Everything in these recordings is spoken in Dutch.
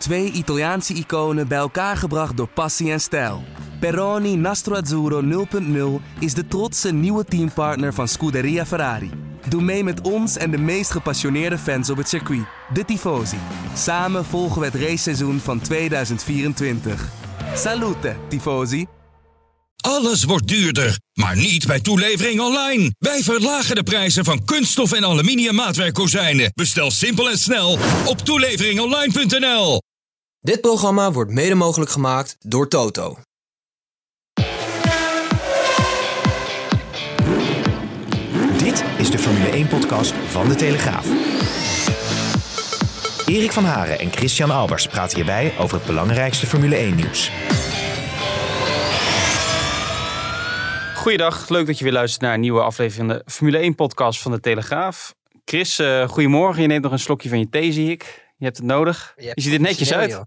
Twee Italiaanse iconen bij elkaar gebracht door passie en stijl. Peroni Nastro Azzurro 0.0 is de trotse nieuwe teampartner van Scuderia Ferrari. Doe mee met ons en de meest gepassioneerde fans op het circuit, de Tifosi. Samen volgen we het raceseizoen van 2024. Salute, Tifosi! Alles wordt duurder, maar niet bij toelevering online. Wij verlagen de prijzen van kunststof en aluminium maatwerkkozijnen. Bestel simpel en snel op toeleveringonline.nl. Dit programma wordt mede mogelijk gemaakt door Toto. Dit is de Formule 1-podcast van De Telegraaf. Erik van Haren en Christian Albers praten hierbij over het belangrijkste Formule 1-nieuws. Goeiedag, leuk dat je weer luistert naar een nieuwe aflevering van de Formule 1-podcast van De Telegraaf. Chris, uh, goedemorgen. Je neemt nog een slokje van je thee, zie ik. Je hebt het nodig. Je, je ziet er netjes uit. Joh.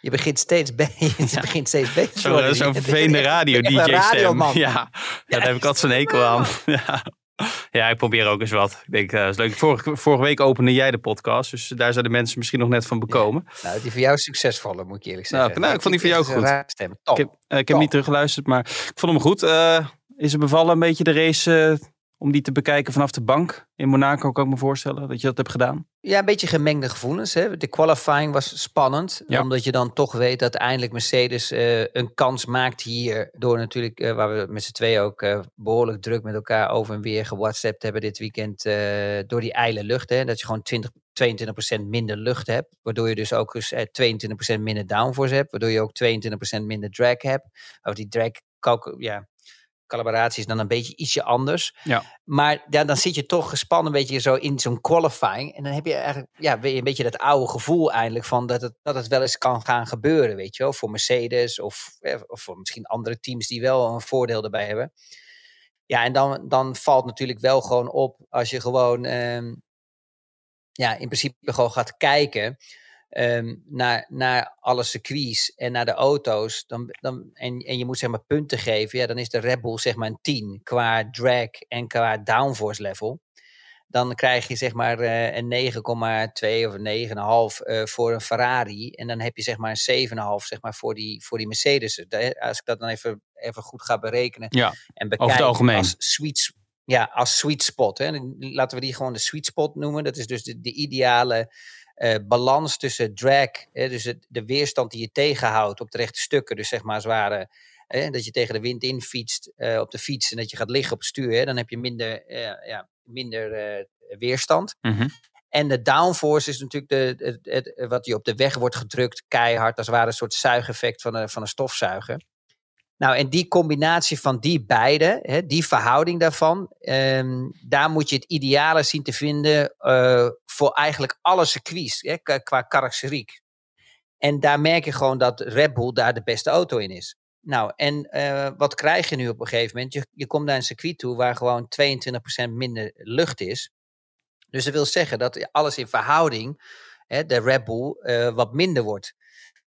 Je begint steeds, be je ja. begint steeds beter Zo'n zo, zo vervelende radio-dj-stem. Ja. ja, daar heb ik altijd zo'n hekel aan. Ja. Ja, ik probeer ook eens wat. Ik denk, uh, dat is leuk. Vorige, vorige week opende jij de podcast, dus daar zijn de mensen misschien nog net van bekomen. Ja. Nou, die voor jou succesvoller, moet ik eerlijk zeggen. Nou, nou ik vond die voor jou goed. Ik heb, uh, ik heb niet teruggeluisterd, maar ik vond hem goed. Uh, is het bevallen een beetje de race om die te bekijken vanaf de bank in Monaco, kan ik me voorstellen dat je dat hebt gedaan? Ja, een beetje gemengde gevoelens. Hè? De qualifying was spannend, omdat je dan toch weet dat eindelijk Mercedes uh, een kans maakt hier. Door natuurlijk, uh, waar we met z'n twee ook uh, behoorlijk druk met elkaar over en weer gewhatsappt hebben dit weekend. door die ijle lucht. Hè? Dat je gewoon 20, 22% minder lucht hebt. Waardoor je dus ook eens 22% minder downforce hebt. Waardoor je ook 22% minder drag hebt. Of die drag, ja, calibratie is dan een beetje ietsje anders. Ja. Maar ja, dan zit je toch gespannen een beetje zo in zo'n qualifying. En dan heb je eigenlijk ja, een beetje dat oude gevoel eindelijk van dat het, dat het wel eens kan gaan gebeuren, weet je wel. Voor Mercedes of, of voor misschien andere teams die wel een voordeel erbij hebben. Ja, en dan, dan valt natuurlijk wel gewoon op als je gewoon um, ja, in principe gewoon gaat kijken um, naar, naar alle circuits en naar de auto's, dan, dan, en, en je moet zeg maar punten geven, ja, dan is de Red Bull zeg maar een 10 qua drag en qua downforce level. Dan krijg je zeg maar uh, een 9,2 of een 9,5 uh, voor een Ferrari. En dan heb je zeg maar een 7,5 zeg maar voor die, voor die Mercedes. Als ik dat dan even, even goed ga berekenen ja, en bekijken over het algemeen. als sweet, ja, als sweet spot. Hè. Laten we die gewoon de sweet spot noemen. Dat is dus de, de ideale uh, balans tussen drag, hè, dus het, de weerstand die je tegenhoudt op de rechte stukken, dus zeg maar zware, hè, dat je tegen de wind in fietst uh, op de fiets en dat je gaat liggen op het stuur, hè, dan heb je minder, uh, ja, minder weerstand. Mm -hmm. En de downforce is natuurlijk de, het, het, wat je op de weg wordt gedrukt, keihard, als het ware een soort zuigeffect van een, van een stofzuiger. Nou, en die combinatie van die beide, hè, die verhouding daarvan, um, daar moet je het ideale zien te vinden uh, voor eigenlijk alle circuits hè, qua karakteriek. En daar merk je gewoon dat Red Bull daar de beste auto in is. Nou, en uh, wat krijg je nu op een gegeven moment? Je, je komt naar een circuit toe waar gewoon 22% minder lucht is. Dus dat wil zeggen dat alles in verhouding, hè, de Red Bull, uh, wat minder wordt.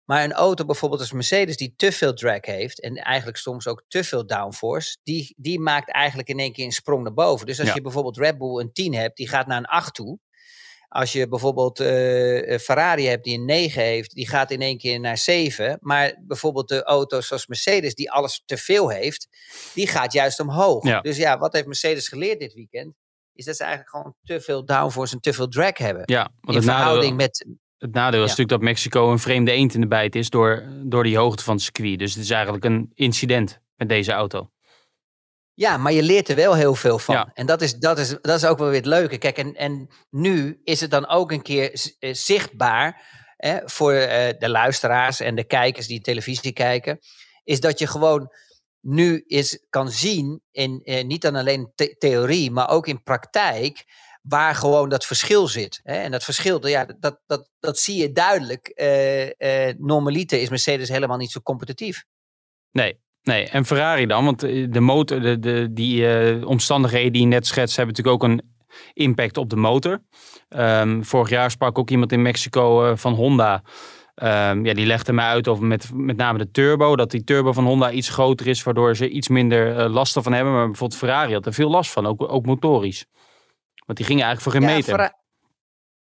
Maar een auto bijvoorbeeld als Mercedes die te veel drag heeft en eigenlijk soms ook te veel downforce, die, die maakt eigenlijk in één keer een sprong naar boven. Dus als je bijvoorbeeld Red Bull een 10 hebt, die gaat naar een 8 toe. Als je bijvoorbeeld uh, Ferrari hebt die een 9 heeft, die gaat in één keer naar 7. Maar bijvoorbeeld de auto's zoals Mercedes, die alles te veel heeft, die gaat juist omhoog. Ja. Dus ja, wat heeft Mercedes geleerd dit weekend? Is dat ze eigenlijk gewoon te veel downforce en te veel drag hebben. Ja, in verhouding met, het nadeel is natuurlijk dat Mexico een vreemde eend in de bijt is door, door die hoogte van het circuit. Dus het is eigenlijk een incident met deze auto. Ja, maar je leert er wel heel veel van. Ja. En dat is, dat, is, dat is ook wel weer het leuke. Kijk, en, en nu is het dan ook een keer eh, zichtbaar hè, voor uh, de luisteraars en de kijkers die televisie kijken. Is dat je gewoon nu is, kan zien, in, uh, niet dan alleen the theorie, maar ook in praktijk waar gewoon dat verschil zit. Hè? En dat verschil, ja, dat, dat, dat zie je duidelijk. Uh, is Mercedes helemaal niet zo competitief. Nee, nee. En Ferrari dan? Want eh, de motor, de, de, die omstandigheden die je net schetst, hebben natuurlijk ook een impact op de motor. Um, vorig jaar sprak ook iemand in Mexico van Honda. Um, ja, die legde mij uit over met, met name de turbo. Dat die turbo van Honda iets groter is, waardoor ze iets minder uh, last ervan hebben. Maar bijvoorbeeld Ferrari had er veel last van, ook, ook motorisch. Want die gingen eigenlijk voor geen ja, meter.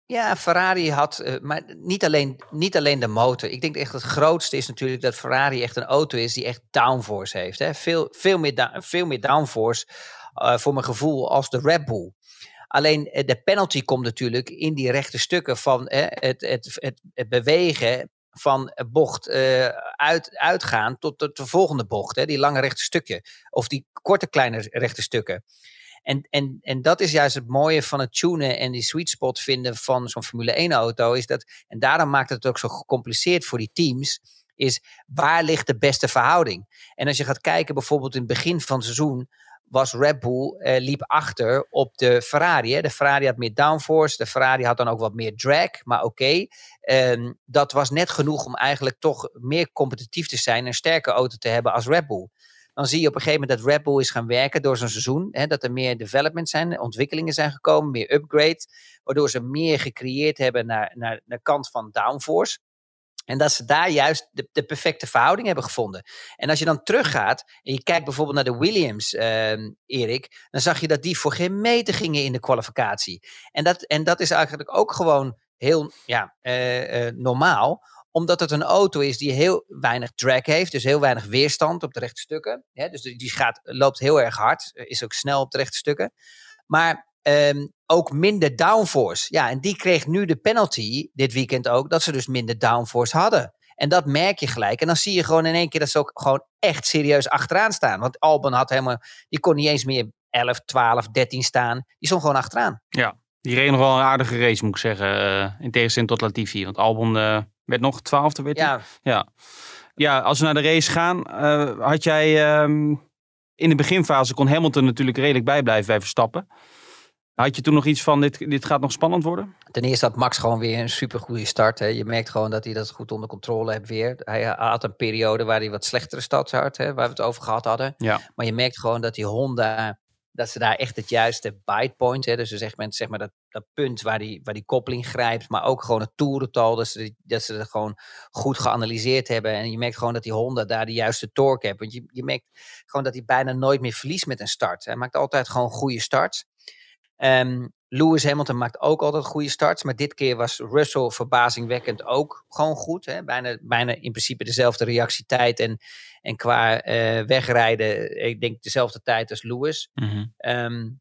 Ja, Ferrari had, uh, maar niet alleen, niet alleen de motor. Ik denk echt het grootste is natuurlijk dat Ferrari echt een auto is die echt downforce heeft. Hè? Veel, veel, meer veel meer downforce uh, voor mijn gevoel als de Red Bull. Alleen de penalty komt natuurlijk in die rechte stukken van het, het, het, het bewegen van bocht uh, uit, uitgaan tot de, de volgende bocht. Hè, die lange rechte stukje. Of die korte kleine rechte stukken. En, en, en dat is juist het mooie van het tunen en die sweet spot vinden van zo'n Formule 1 auto. Is dat, en daarom maakt het ook zo gecompliceerd voor die teams. Is waar ligt de beste verhouding? En als je gaat kijken bijvoorbeeld in het begin van het seizoen was Red Bull eh, liep achter op de Ferrari. Hè. De Ferrari had meer downforce, de Ferrari had dan ook wat meer drag, maar oké. Ehm, dat was net genoeg om eigenlijk toch meer competitief te zijn en een sterke auto te hebben als Red Bull. Dan zie je op een gegeven moment dat Red Bull is gaan werken door zo'n seizoen. Hè, dat er meer development zijn, ontwikkelingen zijn gekomen, meer upgrade. Waardoor ze meer gecreëerd hebben naar, naar de kant van downforce. En dat ze daar juist de, de, perfecte verhouding hebben gevonden. En als je dan teruggaat en je kijkt bijvoorbeeld naar de Williams, uh, Erik, dan zag je dat die voor geen meter gingen in de kwalificatie. En dat, en dat is eigenlijk ook gewoon heel ja, uh, uh, normaal, omdat het een auto is die heel weinig drag heeft, dus heel weinig weerstand op de rechte stukken. Dus die gaat, loopt heel erg hard, is ook snel op de rechte stukken. Maar Um, ook minder downforce. Ja, en die kreeg nu de penalty dit weekend ook, dat ze dus minder downforce hadden. En dat merk je gelijk. En dan zie je gewoon in één keer dat ze ook gewoon echt serieus achteraan staan. Want Albon had helemaal, die kon niet eens meer 11, 12, 13 staan. Die stond gewoon achteraan. Ja, die reed nog wel een aardige race, moet ik zeggen. Uh, in tegenstelling tot Latifi. Want Albon uh, werd nog twaalfde, weet ja. ja. Ja, als we naar de race gaan, uh, had jij um, in de beginfase kon Hamilton natuurlijk redelijk bijblijven bij Verstappen. Had je toen nog iets van, dit, dit gaat nog spannend worden? Ten eerste had Max gewoon weer een supergoeie start. Hè. Je merkt gewoon dat hij dat goed onder controle heeft weer. Hij had een periode waar hij wat slechtere start had, hè, waar we het over gehad hadden. Ja. Maar je merkt gewoon dat die Honda, dat ze daar echt het juiste bite point, hè, dus zeg maar, zeg maar dat, dat punt waar die, waar die koppeling grijpt, maar ook gewoon het toerental, dat ze, dat ze het gewoon goed geanalyseerd hebben. En je merkt gewoon dat die Honda daar de juiste torque heeft. Want je, je merkt gewoon dat hij bijna nooit meer verliest met een start. Hij maakt altijd gewoon goede starts. Um, Lewis Hamilton maakt ook altijd goede starts. Maar dit keer was Russell verbazingwekkend ook gewoon goed. Hè? Bijna, bijna in principe dezelfde reactietijd. En, en qua uh, wegrijden, ik denk dezelfde tijd als Lewis. Mm -hmm. um,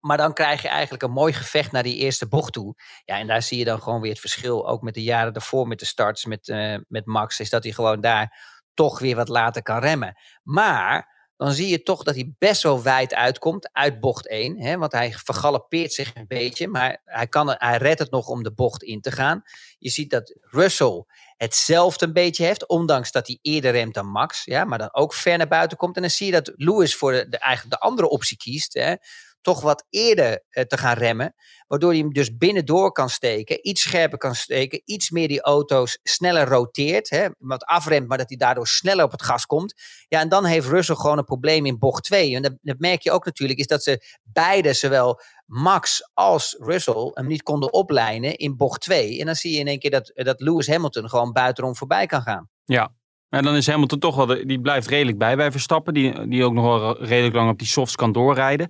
maar dan krijg je eigenlijk een mooi gevecht naar die eerste bocht toe. Ja, en daar zie je dan gewoon weer het verschil. Ook met de jaren daarvoor met de starts met, uh, met Max. Is dat hij gewoon daar toch weer wat later kan remmen. Maar dan zie je toch dat hij best wel wijd uitkomt uit bocht 1. Hè, want hij vergalopeert zich een beetje, maar hij, kan, hij redt het nog om de bocht in te gaan. Je ziet dat Russell hetzelfde een beetje heeft, ondanks dat hij eerder remt dan Max. Ja, maar dan ook ver naar buiten komt. En dan zie je dat Lewis voor de, de eigenlijk de andere optie kiest. Hè, toch wat eerder uh, te gaan remmen. Waardoor hij hem dus binnendoor kan steken, iets scherper kan steken, iets meer die auto's sneller roteert. Hè, wat afremt, maar dat hij daardoor sneller op het gas komt. Ja, en dan heeft Russell gewoon een probleem in bocht 2. En dat, dat merk je ook natuurlijk, is dat ze beide, zowel Max als Russell, hem niet konden oplijnen in bocht 2. En dan zie je in één keer dat, dat Lewis Hamilton gewoon buitenom voorbij kan gaan. Ja, en dan is Hamilton toch wel, die blijft redelijk bij bij Verstappen. Die, die ook nog wel redelijk lang op die softs kan doorrijden.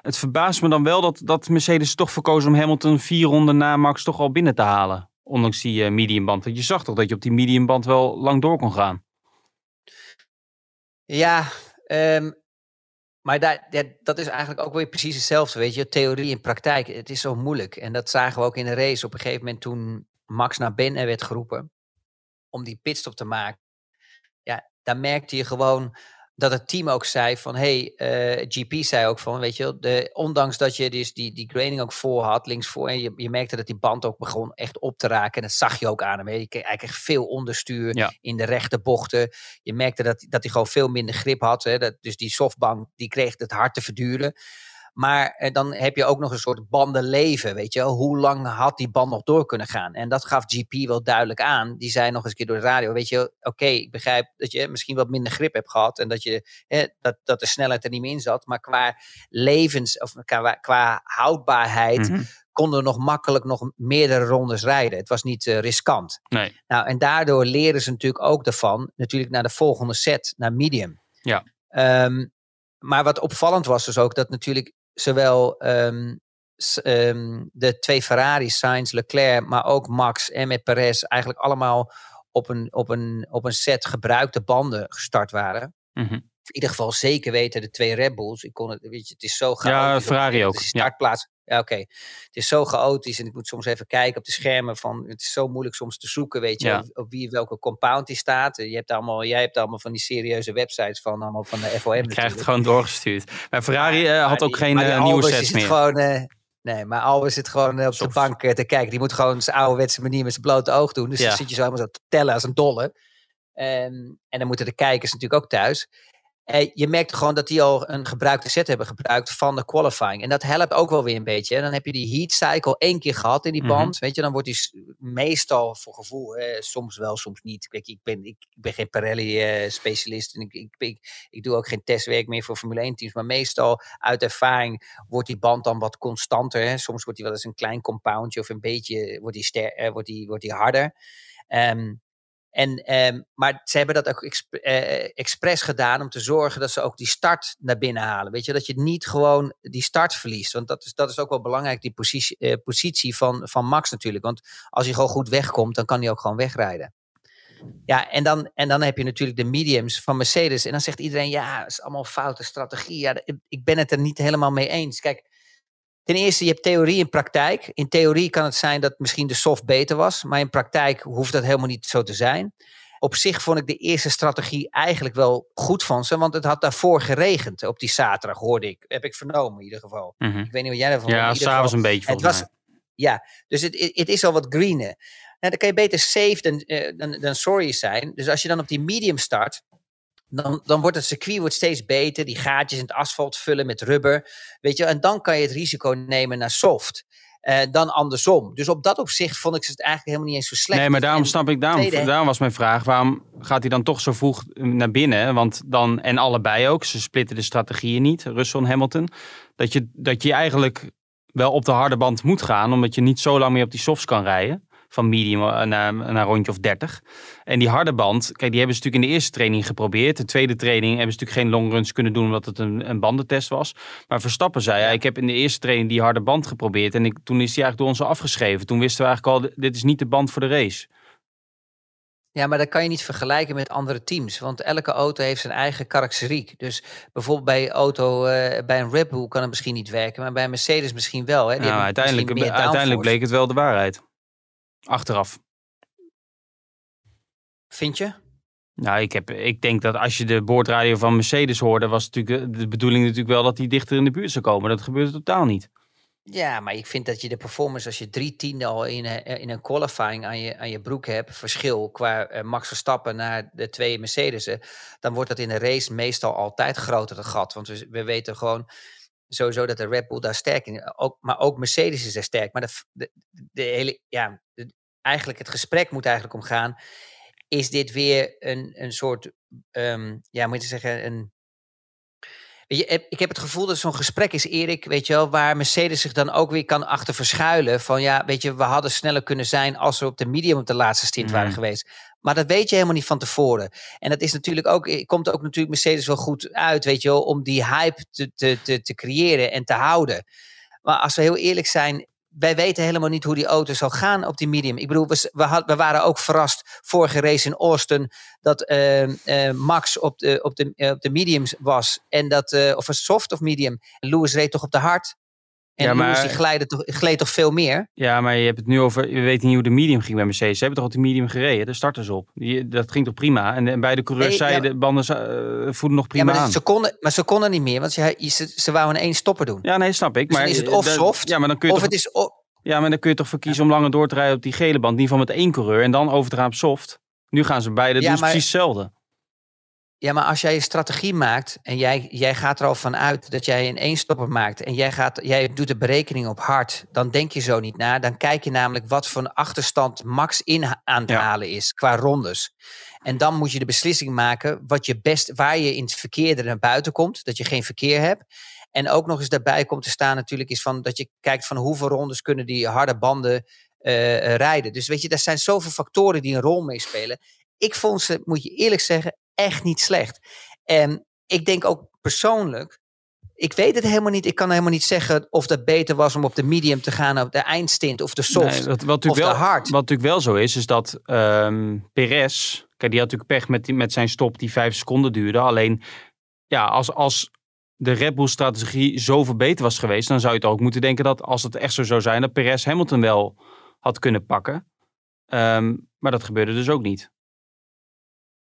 Het verbaast me dan wel dat, dat Mercedes toch verkozen om Hamilton vier ronden na Max toch al binnen te halen. Ondanks die uh, mediumband. Want je zag toch dat je op die mediumband wel lang door kon gaan. Ja, um, maar dat is eigenlijk ook weer precies hetzelfde. Weet je, theorie en praktijk. Het is zo moeilijk. En dat zagen we ook in de race. Op een gegeven moment toen Max naar binnen werd geroepen. Om die pitstop te maken daar merkte je gewoon dat het team ook zei van, hey, uh, GP zei ook van, weet je, de, ondanks dat je dus die, die grading ook voor had, links voor, en je, je merkte dat die band ook begon echt op te raken. En dat zag je ook aan hem. Je kreeg eigenlijk veel onderstuur ja. in de rechte bochten. Je merkte dat, dat hij gewoon veel minder grip had. Hè, dat, dus die softbank, die kreeg het hard te verduren. Maar eh, dan heb je ook nog een soort bandenleven, weet je Hoe lang had die band nog door kunnen gaan? En dat gaf GP wel duidelijk aan. Die zei nog eens een keer door de radio, weet je, oké, ik begrijp dat je misschien wat minder grip hebt gehad en dat, je, hè, dat, dat de snelheid er niet meer in zat. Maar qua levens, of qua, qua houdbaarheid, Mhm. konden we nog makkelijk nog meerdere rondes rijden. Het was niet eh, riskant. Nee. Nou, en daardoor leren ze natuurlijk ook ervan, natuurlijk naar de volgende set, naar medium. Ja. Ehm, maar wat opvallend was dus ook dat natuurlijk zowel ehm, ehm, de twee Ferraris, Sainz, Leclerc, maar ook Max en met Perez eigenlijk allemaal op een, op een, op een set gebruikte banden gestart waren. Mhm. in ieder geval zeker weten de twee Red Bulls. Ik kon het, weet je, het is zo chaotisch. Ferrari op- ook, ja. startplaats. Ja, oké. Het is zo chaotisch en ik moet soms even kijken op de schermen van. Het is zo moeilijk soms te zoeken, weet je, Ja. op, wie welke compound die staat. Je hebt allemaal, jij hebt allemaal van die serieuze websites van allemaal van de FOM. Je krijgt het gewoon doorgestuurd. Maar Ferrari eh, Maar had ook die- geen eh, nieuwe sets zit meer. Gewoon, eh, nee, maar Albers zit gewoon op de bank te kijken. Die moet gewoon zijn ouderwetse manier met zijn blote oog doen. Dus Ja. dan zit je zo helemaal zo te tellen als een dolle. Ehm, en dan moeten de kijkers natuurlijk ook thuis. Eh, je merkt gewoon dat die al een gebruikte set hebben gebruikt van de qualifying. En dat helpt ook wel weer een beetje. En dan heb je die heat cycle één keer gehad in die Mhm. band. Weet je, dan wordt die meestal voor gevoel, eh, soms wel, soms niet. Je, ik, ben, ik, ben geen Pirelli-specialist en ik, ik, ik, ik doe ook geen testwerk meer voor Formule 1-teams. Maar meestal uit ervaring wordt die band dan wat constanter. Hè. Soms wordt die wel eens een klein compoundje of een beetje wordt die ster, eh, wordt die, wordt die harder. Ehm, en, ehm, maar ze hebben dat ook eh, expres gedaan om te zorgen dat ze ook die start naar binnen halen. Weet je, dat je niet gewoon die start verliest. Want dat is, dat is ook wel belangrijk, die positie, eh, positie van, van Max natuurlijk. Want als hij gewoon goed wegkomt, dan kan hij ook gewoon wegrijden. Ja, en dan, en dan heb je natuurlijk de mediums van Mercedes. En dan zegt iedereen, ja, is allemaal foute strategie. Ja, ik ben het er niet helemaal mee eens. Kijk, ten eerste, je hebt theorie en praktijk. In theorie kan het zijn dat misschien de soft beter was. Maar in praktijk hoeft dat helemaal niet zo te zijn. Op zich vond ik de eerste strategie eigenlijk wel goed van ze. Want het had daarvoor geregend op die zaterdag, hoorde ik. Heb ik vernomen in ieder geval. Mhm. Ik weet niet wat jij ervan vond. Ja, s'avonds een beetje het was, ja, dus het, het, het is al wat greener. Nou, dan kan je beter safe dan, eh, dan, dan sorry zijn. Dus als je dan op die medium start, dan, dan wordt het circuit wordt steeds beter. Die gaatjes in het asfalt vullen met rubber. Weet je, en dan kan je het risico nemen naar soft. Eh, dan andersom. Dus op dat opzicht vond ik ze het eigenlijk helemaal niet eens zo slecht. Nee, maar daarom snap ik, daarom, tweede- daarom was mijn vraag, waarom gaat hij dan toch zo vroeg naar binnen? Want dan, en allebei ook, ze splitten de strategieën niet, Russell en Hamilton. Dat je, dat je eigenlijk wel op de harde band moet gaan, omdat je niet zo lang meer op die softs kan rijden. Van medium eh, naar, naar een rondje of 30. En die harde band, kijk, die hebben ze natuurlijk in de eerste training geprobeerd. De tweede training hebben ze natuurlijk geen longruns kunnen doen, omdat het een, een bandentest was. Maar Verstappen zei, ja, ik heb in de eerste training die harde band geprobeerd. En ik, toen is die eigenlijk door ons afgeschreven. Toen wisten we eigenlijk al, dit is niet de band voor de race. Ja, maar dat kan je niet vergelijken met andere teams. Want elke auto heeft zijn eigen karakteriek. Dus bijvoorbeeld bij, een auto, eh, bij een Red Bull kan het misschien niet werken. Maar bij een Mercedes misschien wel. Hè? Die Nou, uiteindelijk, misschien uiteindelijk bleek het wel de waarheid. Achteraf. Vind je? Nou, ik, heb, ik denk dat als je de boordradio van Mercedes hoorde, was natuurlijk eh, de bedoeling natuurlijk wel dat hij dichter in de buurt zou komen. Dat gebeurde totaal niet. Ja, maar ik vind dat je de performance, als je drie tiende al in een, in een qualifying aan je, aan je broek hebt, verschil qua eh, Max Verstappen naar de twee Mercedes'en, dan wordt dat in de race meestal altijd groter, het gat. Want we, we weten gewoon sowieso dat de Red Bull daar sterk in ook, Maar ook Mercedes is er sterk. Maar de, de, hele, ja, eigenlijk het gesprek moet eigenlijk omgaan. Is dit weer een, een soort, ehm, ja, moet je zeggen, een je, heb- ik heb het gevoel dat zo'n gesprek is, Erik, weet je wel, waar Mercedes zich dan ook weer kan achter verschuilen. Van ja, weet je, we hadden sneller kunnen zijn als we op de medium op de laatste stint waren Mhm. geweest. Maar dat weet je helemaal niet van tevoren. En dat is natuurlijk ook, eh, komt ook natuurlijk Mercedes wel goed uit, weet je wel, om die hype te, te, te, te creëren en te houden. Maar als we heel eerlijk zijn, wij weten helemaal niet hoe die auto zal gaan op die medium. Ik bedoel, we, we, had, we waren ook verrast vorige race in Austin dat eh, eh, Max op de, op, de, eh, op de mediums was. En dat, of een soft of medium. Lewis reed toch op de hard. En Ja, Lewis maar- die gleed toch, gleed toch veel meer. Ja, maar je hebt het nu over, je weet niet hoe de medium ging bij Mercedes. Ze hebben toch op de medium gereden, de starters op. Die, dat ging toch prima. En, en beide coureurs Nee, ja, zeiden, de banden uh, nog Ja, prima maar, aan. dat- ze konden, maar ze konden niet meer, want ze, ze, ze wouden één stopper doen. Ja, nee, snap ik. Dus maar dan is het eh, of soft, Ja, maar dan kun je Of toch het is, Ja, maar dan kun je toch voor kiezen om langer door te rijden op die gele band. In ieder geval met één coureur en dan over te gaan op soft. Nu gaan ze beide Ja, doen maar- precies hetzelfde. Ja, maar als jij je strategie maakt en jij, jij gaat er al van uit dat jij een eenstopper maakt en jij, gaat, jij doet de berekening op hard, dan denk je zo niet na. Dan kijk je namelijk wat voor een achterstand max in aan te Ja. halen is qua rondes. En dan moet je de beslissing maken wat je best, waar je in het verkeer er naar buiten komt, dat je geen verkeer hebt. En ook nog eens daarbij komt te staan natuurlijk is van dat je kijkt van hoeveel rondes kunnen die harde banden eh, eh, rijden. Dus weet je, er zijn zoveel factoren die een rol meespelen. Ik vond ze, moet je eerlijk zeggen, echt niet slecht. En ik denk ook persoonlijk, ik weet het helemaal niet. Ik kan helemaal niet zeggen of dat beter was om op de medium te gaan, op de eindstint of de soft. Nee, wat, wat, of natuurlijk de wel, hard. wat natuurlijk wel zo is, is dat ehm Perez, kijk, die had natuurlijk pech met, die- met zijn stop die vijf seconden duurde. Alleen, ja, als, als de Red Bull strategie zo verbeterd was geweest, dan zou je toch ook moeten denken dat als het echt zo zou zijn, dat Perez Hamilton wel had kunnen pakken. Ehm, maar dat gebeurde dus ook niet.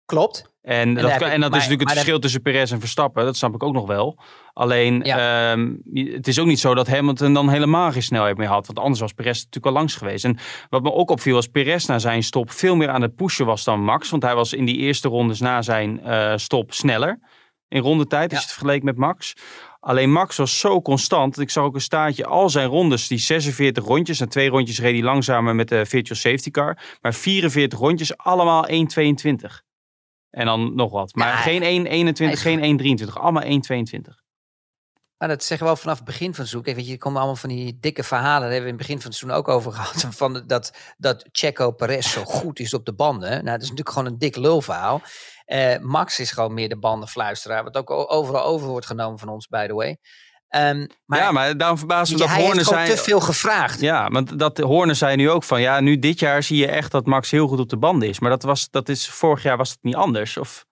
Klopt. En, dat, kan, ik- en dat maar- is natuurlijk het verschil tussen Perez en Verstappen. Dat snap ik ook nog wel. Alleen, Ja. ehm, het is ook niet zo dat Hamilton dan helemaal geen snelheid meer had. Want anders was Perez natuurlijk al langs geweest. En wat me ook opviel was Perez na zijn stop veel meer aan het pushen was dan Max. Want hij was in die eerste rondes na zijn eh, stop sneller. In rondetijd, als Ja. je het vergeleek met Max. Alleen Max was zo constant. Ik zag ook een staartje. Al zijn rondes, die 46 rondjes. En twee rondjes reed hij langzamer met de virtual safety car. Maar 44 rondjes, allemaal 1,22. En dan nog wat. Maar Ja, geen 1,21, hij geen 1,23. Allemaal 1,22. Maar dat zeggen we wel vanaf het begin van het seizoen. Kijk, weet je, er komen allemaal van die dikke verhalen. Daar hebben we in het begin van het seizoen ook over gehad. Van de- dat, dat Checo Perez zo goed is op de banden. Nou, dat is natuurlijk gewoon een dik lulverhaal. Eh, Max is gewoon meer de bandenfluisteraar. Wat ook overal over wordt genomen van ons, by the way. Ehm, maar ja, maar daarom verbaast me ja, dat hij gewoon zijn... te veel gevraagd. Ja, want dat Horner zei nu ook van... Ja, nu dit jaar zie je echt dat Max heel goed op de banden is. Maar dat was, dat is, vorig jaar was het niet anders. Of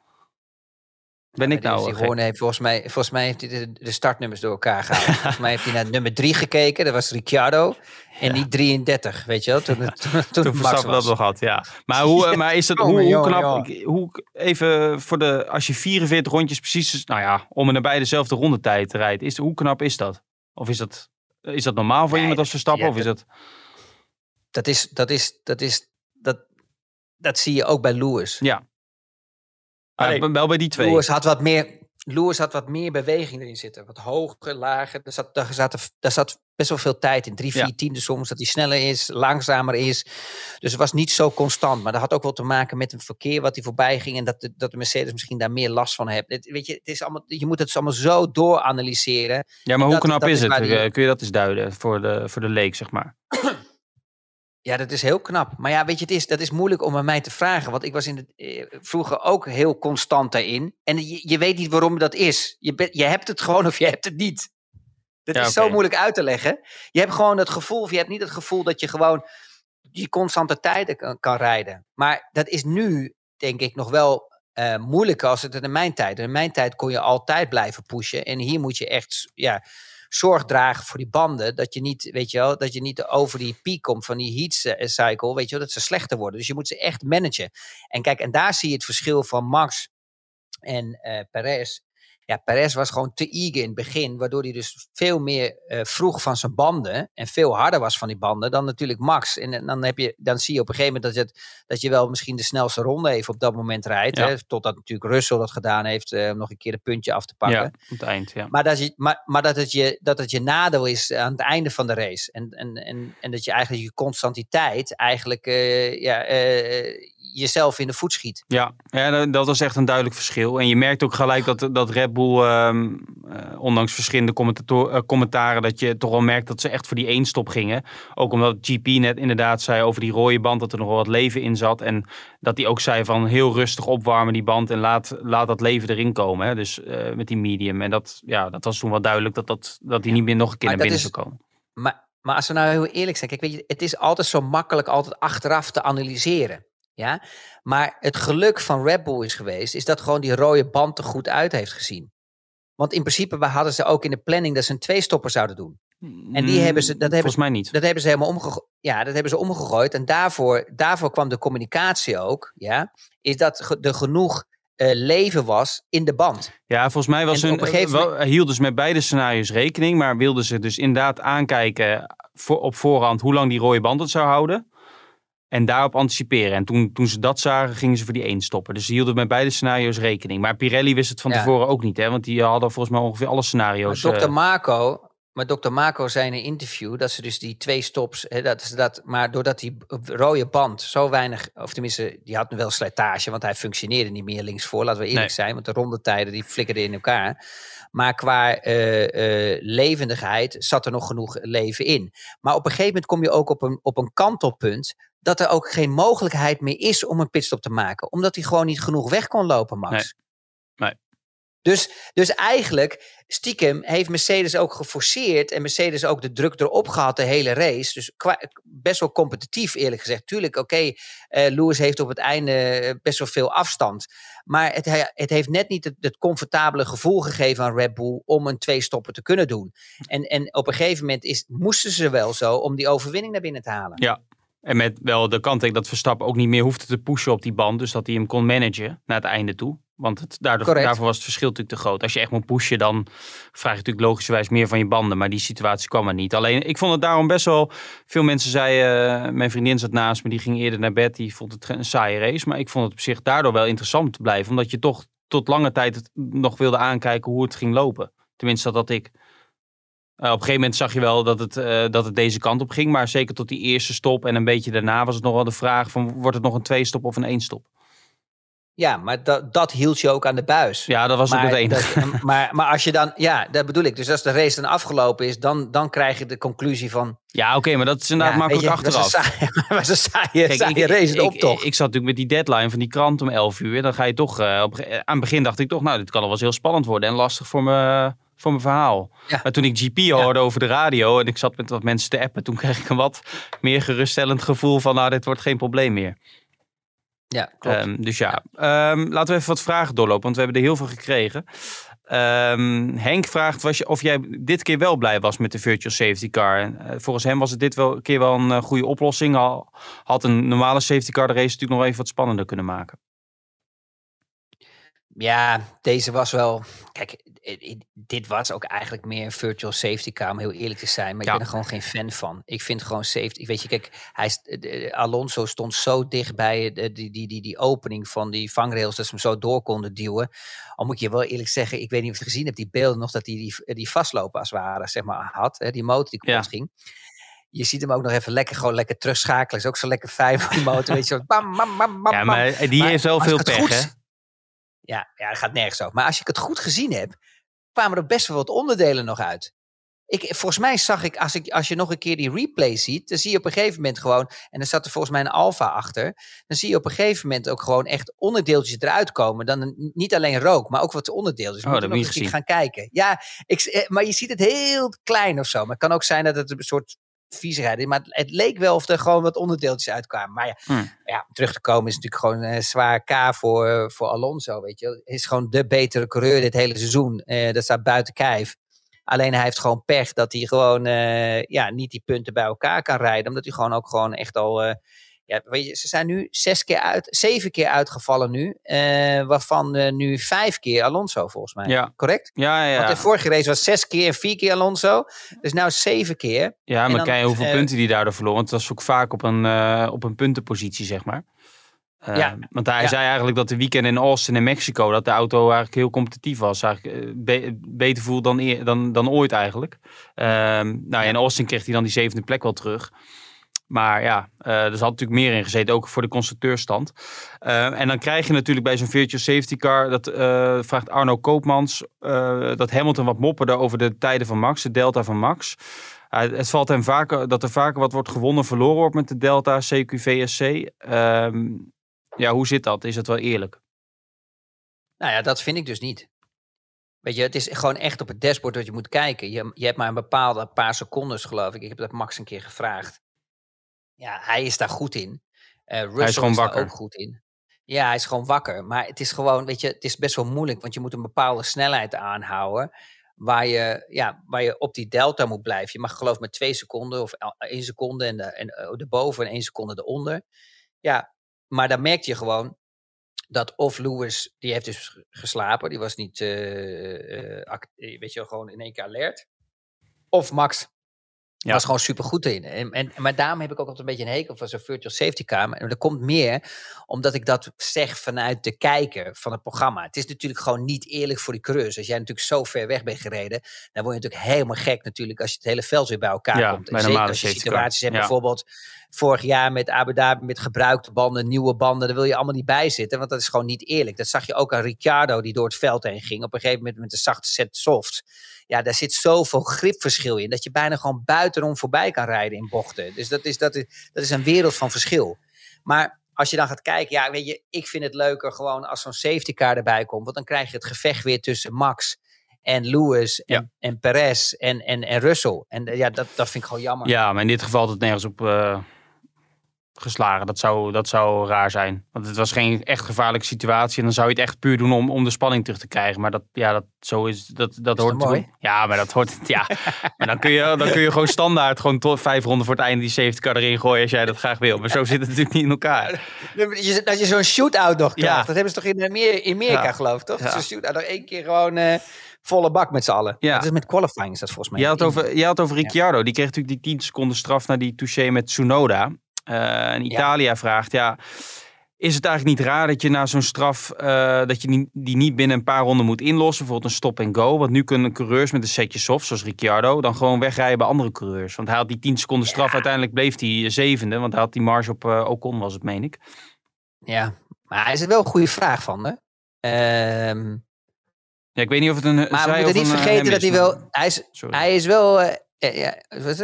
ben ik nou die- die gek? Horner heeft volgens mij, volgens mij heeft hij de, de startnummers door elkaar gehaald. volgens mij heeft hij naar nummer 3 gekeken. Dat was Ricciardo. En niet 33, weet je wel. Toen, het- toen, toen, Toen Max dat nog had, ja. Maar, hoe, eh, maar is het, hoe, Jongen, hoe jongen, knap... jongen. ik- Hoe, even voor de... Als je 44 rondjes precies... Nou ja, om en nabij dezelfde rondetijd rijdt. Is, hoe knap is dat? Of is dat, is dat normaal voor Nee, iemand als Verstappen? ja, of is dat... Dat is, dat is, dat is, dat, dat zie je ook bij Lewis. Ja. Maar wel bij die twee. Lewis had wat meer, Lewis had wat meer beweging erin zitten. Wat hoger, lager. Daar zat, daar zat, daar zat best wel veel tijd in. Drie, vier Ja. tienden soms. Dat hij sneller is, langzamer is. Dus het was niet zo constant. Maar dat had ook wel te maken met een verkeer wat hij voorbij ging. En dat de, dat de Mercedes misschien daar meer last van heeft. Het, weet je, het is allemaal, je moet het allemaal zo dooranalyseren. Ja, maar hoe dat- knap dat is is het? die- Eh, Kun je dat eens duiden voor de, voor de leek, zeg maar? Ja, dat is heel knap. Maar ja, weet je, het is, dat is moeilijk om aan mij te vragen. Want ik was in de, eh, vroeger ook heel constant daarin. En je, je weet niet waarom dat is. Je, je hebt het gewoon of je hebt het niet. Dat Ja, is zo moeilijk uit te leggen. Je hebt gewoon het gevoel, of je hebt niet het gevoel dat je gewoon die constante tijden kan, kan rijden. Maar dat is nu, denk ik, nog wel eh, moeilijker als het in mijn tijd. In mijn tijd kon je altijd blijven pushen. En hier moet je echt ja, zorg dragen voor die banden. Dat je niet, weet je wel, dat je niet over die piek komt van die heat cy- cycle. Weet je wel, dat ze slechter worden. Dus je moet ze echt managen. En kijk, en daar zie je het verschil van Max en eh Perez. Ja, Perez was gewoon te eager in het begin, waardoor hij dus veel meer eh, vroeg van zijn banden en veel harder was van die banden dan natuurlijk Max. En, en dan, heb je, dan zie je op een gegeven moment dat je, het, dat je wel misschien de snelste ronde even op dat moment rijdt. Ja. Hè, totdat natuurlijk Russell dat gedaan heeft eh, om nog een keer een puntje af te pakken. Ja, op het eind, ja. Maar, dat, je, maar, maar dat, het je, dat het je nadeel is aan het einde van de race. En, en, en, en dat je eigenlijk je constantiteit eigenlijk eh, ja, eh, jezelf in de voet schiet. Ja, ja dat- was echt een duidelijk verschil. En je merkt ook gelijk dat, dat Red Bull, ehm, eh, ondanks verschillende eh, commentaren, dat je toch wel merkt dat ze echt voor die één stop gingen. Ook omdat GP net inderdaad zei over die rode band dat er nog wel wat leven in zat. En dat hij ook zei van heel rustig opwarmen die band en laat, laat dat leven erin komen. Hè? Dus eh, met die medium. En dat, ja, dat was toen wel duidelijk dat, dat, dat hij niet meer nog een keer Maar naar binnen zou komen. Maar, maar als we nou heel eerlijk zijn, kijk, weet je, het is altijd zo makkelijk altijd achteraf te analyseren. Ja? Maar het geluk van Red Bull is geweest, is dat gewoon die rode band er goed uit heeft gezien. Want in principe we hadden ze ook in de planning dat ze een twee-stopper zouden doen. En die hebben ze- dat hebben Volgens mij niet. Dat hebben ze helemaal omgegooid. Ja, dat hebben ze omgegooid. En daarvoor, daarvoor kwam de communicatie ook. Ja, is dat er genoeg eh, leven was in de band. Ja, volgens mij was hun, gegeven wel, hielden ze met beide scenario's rekening, maar wilden ze dus inderdaad aankijken voor, op voorhand hoe lang die rode band het zou houden. En daarop anticiperen. En toen, toen ze dat zagen, gingen ze voor die één stoppen. Dus ze hielden met beide scenario's rekening. Maar Pirelli wist het van Ja. tevoren ook niet, hè? Want die hadden volgens mij ongeveer alle Maar scenario's. Dr. eh, Marco, maar Dr. Marco zei in een interview dat ze dus die twee stops, hè, dat ze dat, maar doordat die rode band zo weinig, of tenminste, die had wel slijtage, want hij functioneerde niet meer linksvoor, laten we eerlijk Nee. zijn, want de rondetijden die flikkerden in elkaar. Maar qua eh, eh, levendigheid zat er nog genoeg leven in. Maar op een gegeven moment kom je ook op een, op een kantelpunt dat er ook geen mogelijkheid meer is om een pitstop te maken. Omdat hij gewoon niet genoeg weg kon lopen, Max. Nee. Nee. Dus, dus eigenlijk, stiekem, heeft Mercedes ook geforceerd en Mercedes ook de druk erop gehad de hele race. Dus best wel competitief eerlijk gezegd. Tuurlijk, oké, okay, uh, Lewis heeft op het einde eh, best wel veel afstand. Maar het, het heeft net niet het, het, comfortabele gevoel gegeven aan Red Bull om een twee stoppen te kunnen doen. En, en op een gegeven moment is, moesten ze wel zo om die overwinning naar binnen te halen. Ja, en met wel de kanttekening dat Verstappen ook niet meer hoefde te pushen op die band. Dus dat hij hem kon managen naar het einde toe. Want het, daardoor, daarvoor was het verschil natuurlijk te groot. Als je echt moet pushen, dan vraag je natuurlijk logischerwijs meer van je banden. Maar die situatie kwam er niet. Alleen, ik vond het daarom best wel... Veel mensen zeiden, uh, mijn vriendin zat naast me, die ging eerder naar bed. Die vond het een saaie race. Maar ik vond het op zich daardoor wel interessant te blijven. Omdat je toch tot lange tijd nog wilde aankijken hoe het ging lopen. Tenminste, dat had ik. Uh, op een gegeven moment zag je wel dat het, uh, dat het deze kant op ging. Maar zeker tot die eerste stop en een beetje daarna was het nog wel de vraag van... wordt het nog een twee stop of een één stop? Ja, maar dat, dat hield je ook aan de buis. Ja, dat was maar, ook het enige. maar, maar als je dan, ja, dat bedoel ik. Dus als de race dan afgelopen is, dan, dan krijg je de conclusie van. Ja, oké, maar dat is inderdaad ja, makkelijk je, achteraf. Dat was een saaie, Kijk, saaie ik, race, ik, optocht. Ik, ik, zat natuurlijk met die deadline van die krant om 11 uur. Dan ga je toch, uh, op, aan het begin dacht ik toch, nou, dit kan al wel eens heel spannend worden en lastig voor me voor mijn verhaal. Ja. Maar toen ik GP hoorde ja. over de radio en ik zat met wat mensen te appen, toen kreeg ik een wat meer geruststellend gevoel van, nou, dit wordt geen probleem meer. Ja, klopt. Um, dus ja, um, laten we even wat vragen doorlopen, want we hebben er heel veel gekregen. Um, Henk vraagt was je, of jij dit keer wel blij was met de virtual safety car. Uh, volgens hem was het dit wel, keer wel een uh, goede oplossing. Al had een normale safety car de race natuurlijk nog even wat spannender kunnen maken. Ja, deze was wel. Kijk, dit was ook eigenlijk meer een virtual safety car, om heel eerlijk te zijn. Maar ja. ik ben er gewoon geen fan van. Ik vind gewoon safety. Weet je, kijk, hij, Alonso stond zo dicht bij die, die, die, die opening van die vangrails dat ze hem zo door konden duwen. Al moet je wel eerlijk zeggen, ik weet niet of je het gezien hebt, die beelden nog dat hij die, die, vastlopen als het ware, zeg maar, had. Hè, die motor die kapot ja. ging. Je ziet hem ook nog even lekker, gewoon lekker terugschakelen. Is ook zo lekker fijn van die motor. weet je, zo bam, bam, bam, bam. Ja, maar die heeft wel veel pech, hè? Ja, ja, dat gaat nergens over. Maar als ik het goed gezien heb, kwamen er best wel wat onderdelen nog uit. Ik, volgens mij zag ik als, ik, als je nog een keer die replay ziet, dan zie je op een gegeven moment gewoon, en er zat er volgens mij een alfa achter, dan zie je op een gegeven moment ook gewoon echt onderdeeltjes eruit komen. Dan niet alleen rook, maar ook wat onderdeeltjes. Oh, dat moet je gaan kijken. Ja, ik, maar je ziet het heel klein of zo. Maar het kan ook zijn dat het een soort viezigheid. Maar het, leek wel of er gewoon wat onderdeeltjes uitkwamen. Maar ja, hmm. ja terug te komen is natuurlijk gewoon een zwaar K voor, voor Alonso. Weet je, is gewoon de betere coureur dit hele seizoen. Uh, dat staat buiten kijf. Alleen hij heeft gewoon pech dat hij gewoon uh, ja, niet die punten bij elkaar kan rijden. Omdat hij gewoon ook gewoon echt al. Ja, weet je, ze zijn nu zes keer uit, zeven keer uitgevallen nu. Uh, waarvan uh, nu vijf keer Alonso volgens mij. Ja. Correct? Ja, ja. Want de vorige race was zes keer en vier keer Alonso. Dus nou zeven keer. Ja, maar dan, kijk hoeveel uh, punten die daardoor verloor. Want het was ook vaak op een, op een puntenpositie, zeg maar. Ja. Want hij zei eigenlijk dat de weekend in Austin en Mexico, dat de auto eigenlijk heel competitief was. Eigenlijk eh, be- beter voel dan, dan, dan ooit eigenlijk. Ehm, nou, ja, in Austin kreeg hij dan die zevende plek wel terug. Maar ja, eh, er zat natuurlijk meer in gezeten, ook voor de constructeurstand. Eh, en dan krijg je natuurlijk bij zo'n virtual safety car, dat eh, vraagt Arno Koopmans, dat Hamilton wat mopperde over de tijden van Max, de delta van Max. Het valt hem vaker dat er vaker wat wordt gewonnen, verloren wordt met de delta, CQ, VSC. Ehm, ja, hoe zit dat? Is het wel eerlijk? Nou ja, dat vind ik dus niet. Weet je, het is gewoon echt op het dashboard dat je moet kijken. Je, je hebt maar een bepaalde paar seconden, geloof ik. Ik heb dat Max een keer gevraagd. Ja, hij is daar goed in. Eh Russell is, gewoon wakker. ook goed in. Ja, hij is gewoon wakker. Maar het is gewoon, weet je, het is best wel moeilijk. Want je moet een bepaalde snelheid aanhouden. Waar je, ja, waar je op die delta moet blijven. Je mag geloof ik met twee seconden of el- één seconde en, de, en eh, erboven en één seconde eronder. Ja, maar dan merk je gewoon dat of Lewis, die heeft dus geslapen. Die was niet, eh, eh, eh, weet je gewoon in één keer alert. Of Max Ja. was gewoon super goed in. En, en, maar daarom heb ik ook altijd een beetje een hekel van zo'n virtual safety car. En dat komt meer omdat ik dat zeg vanuit de kijker van het programma. Het is natuurlijk gewoon niet eerlijk voor die coureurs. Als jij natuurlijk zo ver weg bent gereden, dan word je natuurlijk helemaal gek natuurlijk als je het hele veld weer bij elkaar Ja, komt. En zeker als je situaties hebt, bijvoorbeeld vorig jaar met Abu Dhabi met gebruikte banden, nieuwe banden, daar wil je allemaal niet bij zitten, want dat is gewoon niet eerlijk. Dat zag je ook aan Ricciardo die door het veld heen ging. Op een gegeven moment met een zachte set softs. Ja, daar zit zoveel gripverschil in dat je bijna gewoon buitenom voorbij kan rijden in bochten. Dus dat is, dat is, dat is een wereld van verschil. Maar als je dan gaat kijken, ja, weet je, ik vind het leuker gewoon als zo'n safety car erbij komt. Want dan krijg je het gevecht weer tussen Max en Lewis en, Ja. en Perez en, en, en Russell. En eh, ja, dat, dat vind ik gewoon jammer. Ja, maar in dit geval had het nergens op eh, geslagen. Dat zou, dat zou raar zijn. Want het was geen echt gevaarlijke situatie. En dan zou je het echt puur doen om, om de spanning terug te krijgen. Maar dat, ja, dat, zo is, dat, dat hoort mooi? gewoon- Ja, maar dat hoort... Ja, maar dan kun, je, dan kun je gewoon standaard gewoon tot vijf ronden voor het einde die safety car erin gooien als jij dat graag wil. Maar zo zit het natuurlijk niet in elkaar. Dat je, dat zo'n shootout nog krijgt. Ja. Dat hebben ze toch in Amerika, Ja. geloof ik, toch? Ja. Zo'n shootout nog één keer gewoon eh, volle bak met z'n allen. Ja. Dat is met qualifying is dat volgens mij. Je had, over, je had over Ricciardo. Die kreeg natuurlijk die 10 seconden straf na die touché met Tsunoda. Eh, en Italia vraagt, ja, is het eigenlijk niet raar dat je na zo'n straf, eh, dat je die, die niet binnen een paar ronden moet inlossen? Bijvoorbeeld een stop en go. Want nu kunnen coureurs met een setje soft, zoals Ricciardo, dan gewoon wegrijden bij andere coureurs. Want hij had die 10 seconden straf, uiteindelijk bleef hij zevende. Want hij had die marge op eh, Ocon, was het, meen ik. Ja, maar is er wel een goede vraag van, hè? Ehm, Ja, ik weet niet of het een maar we moeten niet eh, vergeten dat hij wel... Hij is, Sorry. hij is wel... ja,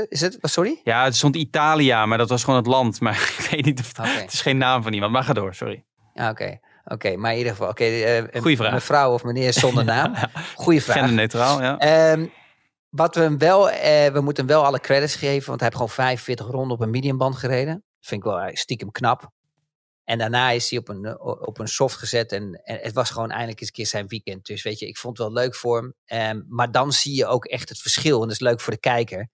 is het? Sorry? Ja, het stond Italia, maar dat was gewoon het land. Maar ik weet niet of het is geen naam van iemand. Maar ga door, sorry. Ja, oké. Oké, maar in ieder geval... oké, eh, Goeie vraag. Mevrouw of meneer zonder naam. Goeie vraag. Genderneutraal, ja. Ehm, wat we hem wel, eh, we moeten hem wel alle credits geven, want hij heeft gewoon 45 ronden op een mediumband gereden. Dat vind ik wel eh, stiekem knap. En daarna is hij op een, eh, op een soft gezet en, en het was gewoon eindelijk eens een keer zijn weekend. Dus weet je, ik vond het wel leuk voor hem. Ehm, maar dan zie je ook echt het verschil en dat is leuk voor de kijker.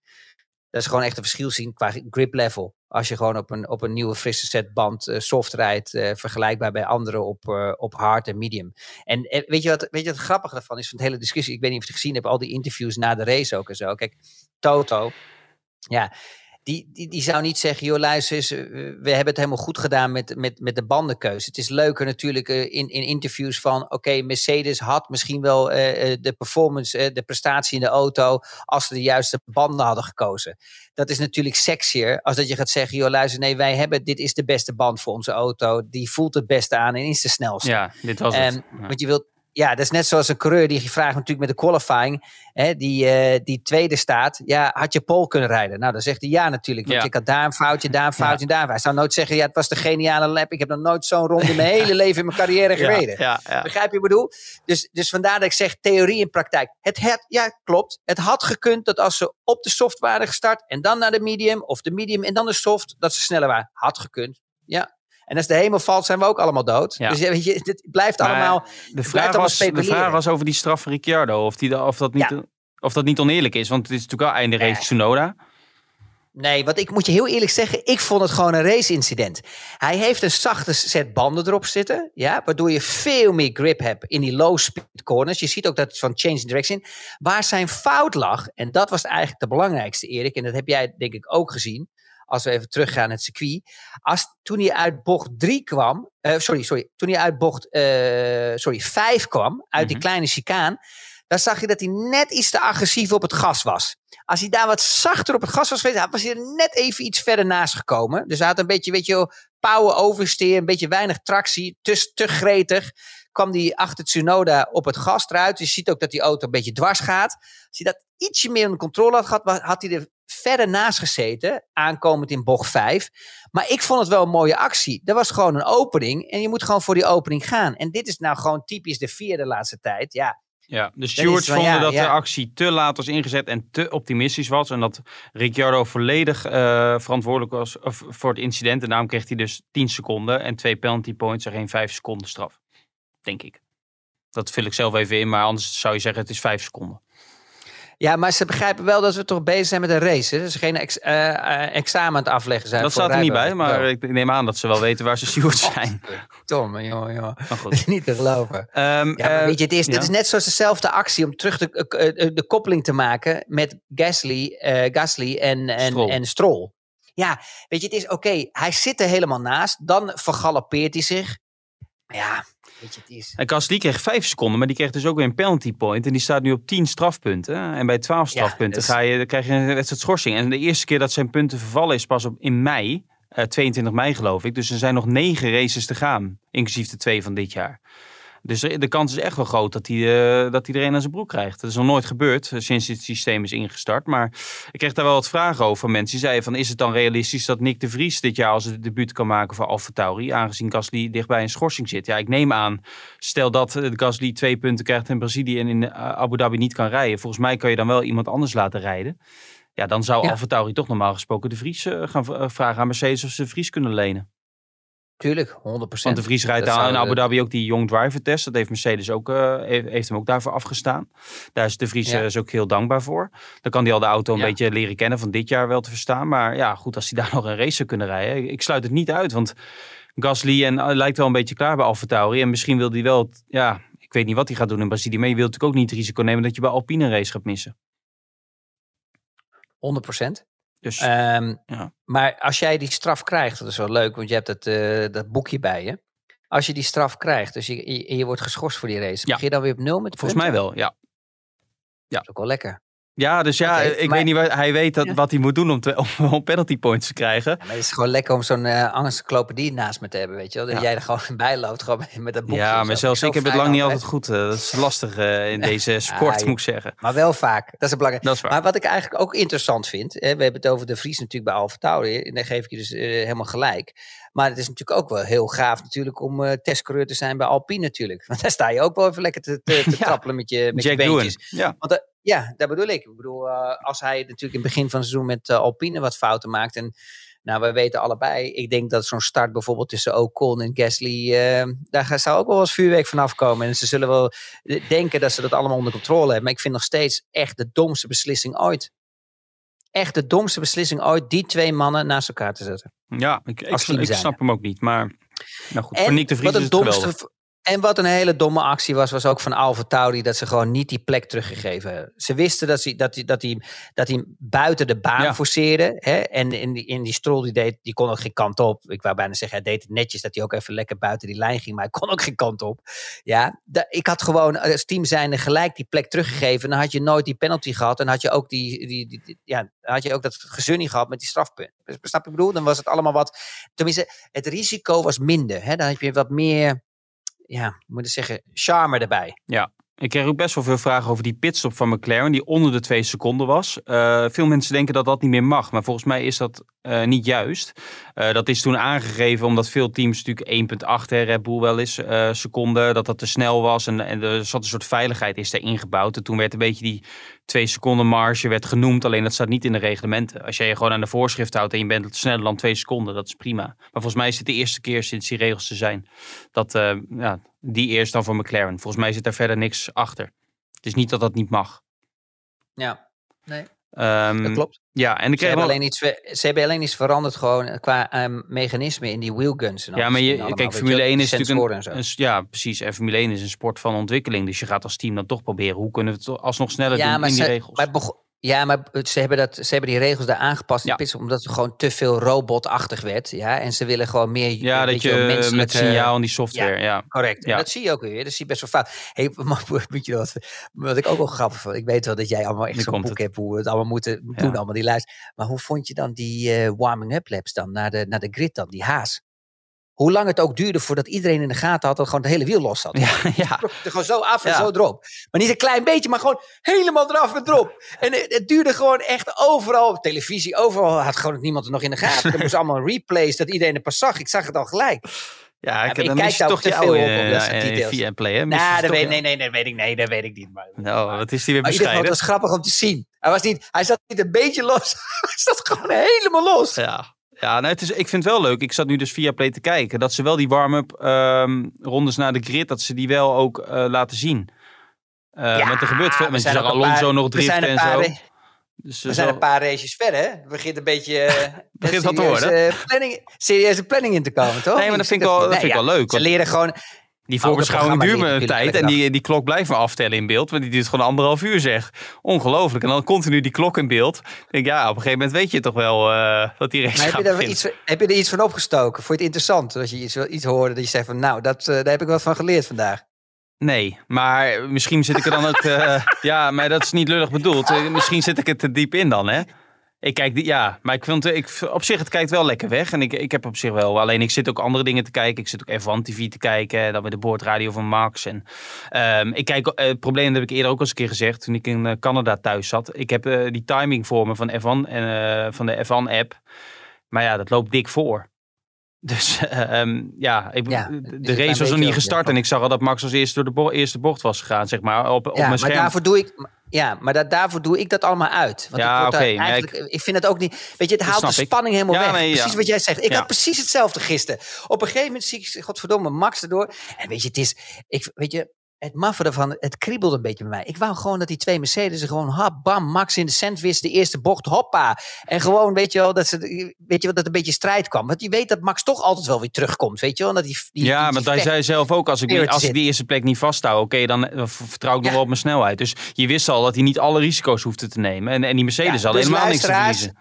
Dat is gewoon echt een verschil zien qua grip level. Als je gewoon op een, op een nieuwe frisse set band eh, soft rijdt, eh, vergelijkbaar bij anderen op, op hard en medium. En weet, je wat, weet je wat het grappige daarvan is van de hele discussie? Ik weet niet of je het gezien hebt, al die interviews na de race ook en zo. Kijk, Toto, ja, die, die, die zou niet zeggen, joh luister eens, eh, we hebben het helemaal goed gedaan met, met, met de bandenkeuze. Het is leuker natuurlijk eh, in, in interviews van, oké, Mercedes had misschien wel eh, eh, de performance, eh, de prestatie in de auto, als ze de juiste banden hadden gekozen. Dat is natuurlijk sexier als dat je gaat zeggen, joh luister, nee, wij hebben, dit is de beste band voor onze auto, die voelt het beste aan en is de snelste. Ja, dit was het. Ja. Want je wilt, ja, dat is net zoals een coureur die je vraagt natuurlijk met de qualifying, hè, die, eh, die tweede staat. Ja, had je pole kunnen rijden? Nou, dan zegt hij ja natuurlijk. Want Ja. ik had daar een foutje, daar een foutje, daar. Hij zou nooit zeggen, ja, het was de geniale lap. Ik heb nog nooit zo'n ronde in mijn hele leven in mijn carrière gereden. Ja, ja. Begrijp je wat ik bedoel? Dus, dus vandaar dat ik zeg theorie en praktijk. Het had, ja, klopt. Het had gekund dat als ze op de soft waren gestart en dan naar de medium, of de medium en dan de soft, dat ze sneller waren. Had gekund. Ja. En als de hemel valt, zijn we ook allemaal dood. Ja. Dus weet je, het blijft Maar allemaal. De vraag, allemaal was, de vraag was over die straf van Ricciardo. Of, die, of, dat niet, of dat niet oneerlijk is. Want het is natuurlijk wel einde race Nee. Tsunoda. Nee, want ik moet je heel eerlijk zeggen, ik vond het gewoon een race-incident. Hij heeft een zachte set banden erop zitten, ja, waardoor je veel meer grip hebt in die low-speed corners. Je ziet ook dat van change in direction. Waar zijn fout lag, en dat was eigenlijk de belangrijkste, Erik, en dat heb jij denk ik ook gezien, als we even teruggaan naar het circuit. Als, toen hij uit bocht 3 kwam, eh, sorry, sorry, toen hij uit bocht eh, sorry, 5 kwam, uit die Mhm. kleine chicaan, dan zag je dat hij net iets te agressief op het gas was. Als hij daar wat zachter op het gas was geweest, was hij er net even iets verder naast gekomen. Dus hij had een beetje, weet je, power oversteer, een beetje weinig tractie, te, te gretig. Kwam hij achter Tsunoda op het gas eruit. Je ziet ook dat die auto een beetje dwars gaat. Als hij dat ietsje meer onder controle had gehad, had hij er verder naast gezeten, aankomend in bocht 5. Maar ik vond het wel een mooie actie. Er was gewoon een opening en je moet gewoon voor die opening gaan. En dit is nou gewoon typisch de vierde laatste tijd. Ja, Ja, de stewards van, vonden ja, dat ja. de actie te laat was ingezet en te optimistisch was. En dat Ricciardo volledig eh, verantwoordelijk was of, voor het incident. En daarom kreeg hij dus 10 seconden en twee penalty points en geen 5 seconden straf. Denk ik. Dat vul ik zelf even in, maar anders zou je zeggen het is 5 seconden. Ja, maar ze begrijpen wel dat we toch bezig zijn met een race. Hè? Ze geen ex- eh, eh, examen aan het afleggen zijn. dat staat er niet bij, maar Wel. ik neem aan dat ze wel weten waar ze stewards zijn. Tom. Maar goed. is niet te geloven. Ehm, Ja, maar eh, weet je, het is, ja. dit is net zoals dezelfde actie om terug de, eh, eh, de koppeling te maken met Gasly, eh, Gasly en, en, Stroll. en Stroll. Ja, weet je, het is oké. hij zit er helemaal naast. Dan vergalopeert hij zich. Ja, weet je, het is... En Gasly kreeg 5 seconden, maar die kreeg dus ook weer een penalty point. En die staat nu op 10 strafpunten. En bij 12 strafpunten dus- ga je, dan krijg je een wedstrijd schorsing. En de eerste keer dat zijn punten vervallen is pas op, in mei. eh, 22 mei geloof ik. Dus er zijn nog negen races te gaan. Inclusief de twee van dit jaar. Dus de kans is echt wel groot dat hij, eh, dat hij er een aan zijn broek krijgt. Dat is nog nooit gebeurd eh, sinds dit systeem is ingestart. Maar ik kreeg daar wel wat vragen over van mensen. Die zeiden van, is het dan realistisch dat Nick de Vries dit jaar als het debuut kan maken voor Alfa Tauri? Aangezien Gasly dichtbij een schorsing zit. Ja, ik neem aan, stel dat eh, Gasly twee punten krijgt in Brazilië en in Abu Dhabi niet kan rijden. Volgens mij kan je dan wel iemand anders laten rijden. Ja, dan zou Ja. Alfa Tauri toch normaal gesproken de Vries gaan vragen aan Mercedes of ze de Vries kunnen lenen. Tuurlijk, 100%. Want de Vries rijdt in de- Abu Dhabi ook die Young Driver test. Dat heeft Mercedes ook, eh, heeft, heeft hem ook daarvoor afgestaan. Daar is de Vries Ja. eh, is ook heel dankbaar voor. Dan kan hij al de auto een Ja. beetje leren kennen van dit jaar wel te verstaan. Maar ja, goed, als hij daar nog een race zou kunnen rijden. Ik, sluit het niet uit, want Gasly en, eh, lijkt wel een beetje klaar bij AlphaTauri. En misschien wil hij wel, ja, ik weet niet wat hij gaat doen in Brazilië. Maar je wilt natuurlijk ook niet het risico nemen dat je bij Alpine een race gaat missen. 100%. Dus Ehm, Ja. Maar als jij die straf krijgt, dat is wel leuk, want je hebt dat, eh, dat boekje bij je. Als je die straf krijgt, dus je, je, je wordt geschorst voor die race, Ja. begin je dan weer op nul met de volgens mij wel, ja. Dat is ook wel lekker. Ja, dus ja, ik maar- weet niet wat hij weet dat, wat hij moet doen om, te, om, om penalty points te krijgen. Ja, maar het is gewoon lekker om zo'n uh, encyclopedie naast me te hebben, weet je wel. Dat Ja. jij er gewoon bij loopt, gewoon met dat boekje. Ja, maar zelfs ik heb het lang niet altijd. goed. eh, dat is lastig eh, in deze sport, moet ik zeggen. Maar wel vaak, dat is belangrijk. Dat is waar. Maar wat ik eigenlijk ook interessant vind, hè, we hebben het over de Vries natuurlijk bij Alfa Tauri, en daar geef ik je dus helemaal gelijk. Maar het is natuurlijk ook wel heel gaaf natuurlijk om eh testcoureur te zijn bij Alpine natuurlijk. Want daar sta je ook wel even lekker te, te, te Ja. trappelen met je, met je Jack beentjes. Ja. Want ja, dat bedoel ik. Ik bedoel, eh, als hij natuurlijk in het begin van het seizoen met eh, Alpine wat fouten maakt. En nou, we weten allebei. Ik denk dat zo'n start bijvoorbeeld tussen Ocon en Gasly. eh, daar zou ook wel eens vuurwerk vanaf komen. En ze zullen wel denken dat ze dat allemaal onder controle hebben. Maar ik vind nog steeds echt de domste beslissing ooit. Echt de domste beslissing ooit. Die twee mannen naast elkaar te zetten. Ja, ik, ik, snap hem ook niet. Maar nou goed, En Nick de Vries wat is een het geweldig. domste En wat een hele domme actie was, was ook van Alfa Tauri dat ze gewoon niet die plek teruggegeven hebben. Ze wisten dat hij dat dat dat buiten de baan Ja. forceerde. Hè? En in die, in die strol die deed, die kon ook geen kant op. Ik wou bijna zeggen, hij deed het netjes dat hij ook even lekker buiten die lijn ging, maar hij kon ook geen kant op. Ja, ik had gewoon als team zijnde gelijk die plek teruggegeven. Dan had je nooit die penalty gehad en had je ook die, die, ja, dan had je ook dat gezeur niet gehad met die strafpunt. Snap je ik bedoel? Dan was het allemaal wat, tenminste, het risico was minder. Hè? Dan heb je wat meer ja, moet ik zeggen, charme erbij. Ik kreeg ook best wel veel vragen over die pitstop van McLaren, die onder de twee seconden was. Eh, veel mensen denken dat dat niet meer mag, maar volgens mij is dat eh, niet juist. Eh, dat is toen aangegeven omdat veel teams natuurlijk 1,8 hè, Red Bull wel eens seconden, dat dat te snel was. En, er zat een soort veiligheid is daar ingebouwd. En toen werd een beetje die twee seconden marge werd genoemd, alleen dat staat niet in de reglementen. Als jij je gewoon aan de voorschrift houdt en je bent sneller dan twee seconden, dat is prima. Maar volgens mij is het de eerste keer sinds die regels er zijn dat eh, ja, die eerst dan voor McLaren. Volgens mij zit daar verder niks achter. Het is niet dat dat niet mag. Ja, nee, Ehm, dat klopt. Ja, en ik Ze hebben, alleen iets, ze hebben alleen iets veranderd gewoon qua ehm, mechanisme in die wheelguns. en Ja, maar je, allemaal, kijk, Formule je wel, 1 is natuurlijk een, een- Ja, precies. En Formule 1 is een sport van ontwikkeling. Dus je gaat als team dan toch proberen. Hoe kunnen we het alsnog sneller Ja, doen maar in die regels? Maar ja, maar ze hebben, dat, ze hebben die regels daar aangepast Ja. omdat het gewoon te veel robotachtig werd. Ja, en ze willen gewoon meer ja, eh, dat je met signaal en die software, ja. Correct. Ja. En dat zie je ook weer. Dat zie je best wel fout. Hey, maar moet je wat, wat ik ook wel grappig vond. Ik weet wel dat jij allemaal echt zo'n boek het. hebt hoe we het allemaal moeten doen, allemaal die lijst. Maar hoe vond je dan die eh, warming-up laps dan naar de, naar de grid dan, die haas? Hoe lang het ook duurde voordat iedereen in de gaten had dat gewoon het hele wiel los zat. Ja, ja. Er gewoon zo af en Ja. zo erop. Maar niet een klein beetje, maar gewoon helemaal eraf en erop. En het, het duurde gewoon echt overal. Op televisie, overal had gewoon niemand er nog in de gaten. Er moest allemaal replays dat iedereen het pas zag. Ik zag het al gelijk. Ja, ik, ik dan kijk daar toch te veel op, op dat soort details. via play, hè? Dat weet, nee, nee, dat weet ik, nee, dat weet ik niet. Maar, Nou, wat is die weer bescheiden? het was grappig om te zien. Hij, was niet, hij zat niet een beetje los. hij zat gewoon helemaal los. Ja, ja nou, het is, ik vind het wel leuk. Ik zat nu dus via Play te kijken. Dat ze wel die warm-up ehm, rondes naar de grid, dat ze die wel ook eh, laten zien. Ja, want er gebeurt veel. ook een Alonso nog driften en zo. Dus We zijn een paar races verder. hè? Het begint een beetje eh, Begint wat te worden. serieuze planning, serieuze planning in te komen, toch? Nee, maar dat vind ik wel, dat vind ik wel leuk. Ze leren gewoon... Die voorbeschouwing programma duurt me een tijd en die, die klok blijft me aftellen in beeld. Want die duurt gewoon anderhalf uur zeg. Ongelooflijk. En dan continu die klok in beeld. Ik denk, ja, op een gegeven moment weet je toch wel eh, dat die race Maar heb, je iets, heb je er iets van opgestoken? Vond je het interessant? Dat je iets, iets hoorde dat je zegt van nou, dat, eh, daar heb ik wat van geleerd vandaag. Nee, maar misschien zit ik er dan ook... eh, ja, maar dat is niet lullig bedoeld. Misschien zit ik er te diep in dan, hè? Ik kijk, die- ja, maar ik vind ik, op zich, het kijkt wel lekker weg. En ik, ik heb op zich wel, alleen ik zit ook andere dingen te kijken. Ik zit ook F1 TV te kijken, en dan met de boordradio van Max. En, ehm, ik kijk, eh, het probleem dat heb ik eerder ook al eens een keer gezegd, toen ik in eh, Canada thuis zat. Ik heb eh, die timing voor me van, F1 en, van de F1-app. Maar ja, dat loopt dik voor. Dus ehm, ja, ik, Ja, de race was nog niet ook, gestart. ja. En ik zag al dat Max als eerste door de bo- eerste bocht was gegaan, zeg maar, op, op ja, mijn maar daarvoor doe ik. Ja, maar da- daarvoor doe ik dat allemaal uit. Want Ja, ik, maar eigenlijk, ik, vind het ook niet. Weet je, het haalt de spanning helemaal weg. nee, precies wat jij zegt. Ik had precies hetzelfde gisteren. Op een gegeven moment zie ik, godverdomme, Max erdoor. En weet je, het is. Ik, weet je, het maffe ervan, het kriebelde een beetje bij mij. Ik wou gewoon dat die twee Mercedes er gewoon, hap, bam, Max in de sandwich, de eerste bocht, hoppa. En gewoon, weet je wel, dat, ze, weet je wel, dat een beetje strijd kwam. Want je weet dat Max toch altijd wel weer terugkomt, weet je wel. Dat die, die, ja, maar hij zei zelf ook, als ik, spirit als ik die eerste plek niet vasthoud, oké, dan eh, vertrouw ik nog Ja. wel op mijn snelheid. Dus je wist al dat hij niet alle risico's hoefde te nemen. En, en die Mercedes Ja, had dus helemaal niks te verliezen.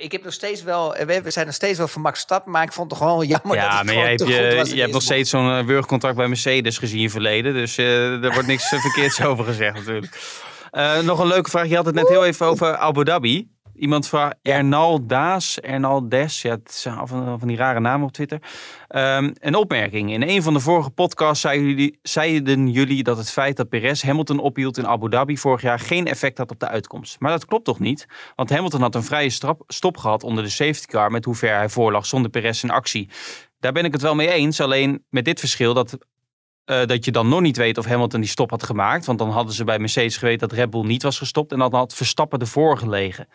Ik heb nog steeds wel, eh, we zijn nog steeds wel voor Max Verstappen, maar ik vond het gewoon jammer dat ja, het maar jij hebt, goed je, je hebt nog steeds zo'n eh, wurgcontract bij Mercedes gezien in verleden. Dus eh daar wordt niks verkeerds over gezegd natuurlijk. Nog een leuke vraag. Je had het net heel even over Abu Dhabi. Iemand vraagt Ernal Daas, Ernal Des. Ja, het en toe van die rare namen op Twitter. Ehm, een opmerking. In een van de vorige podcasts zeiden jullie, zeiden jullie dat het feit dat Perez Hamilton ophield in Abu Dhabi vorig jaar geen effect had op de uitkomst. Maar dat klopt toch niet? Want Hamilton had een vrije strap, stop gehad onder de safety car met hoe ver hij voorlag zonder Perez in actie. Daar ben ik het wel mee eens. Alleen met dit verschil dat, eh, dat je dan nog niet weet of Hamilton die stop had gemaakt. Want dan hadden ze bij Mercedes geweten dat Red Bull niet was gestopt. En dan had Verstappen ervoor gelegen.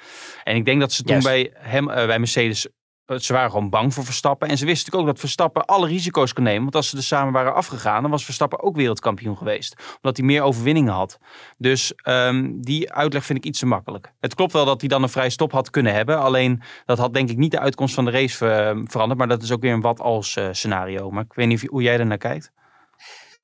En ik denk dat ze toen bij, hem, eh, bij Mercedes... eh, Ze waren gewoon bang voor Verstappen. En ze wisten natuurlijk ook dat Verstappen alle risico's kon nemen. Want als ze er samen waren afgegaan, dan was Verstappen ook wereldkampioen geweest. Omdat hij meer overwinningen had. Dus ehm, die uitleg vind ik iets te makkelijk. Het klopt wel dat hij dan een vrije stop had kunnen hebben. Alleen dat had denk ik niet de uitkomst van de race veranderd. Maar dat is ook weer een wat-als eh, scenario. Maar ik weet niet hoe jij er naar kijkt.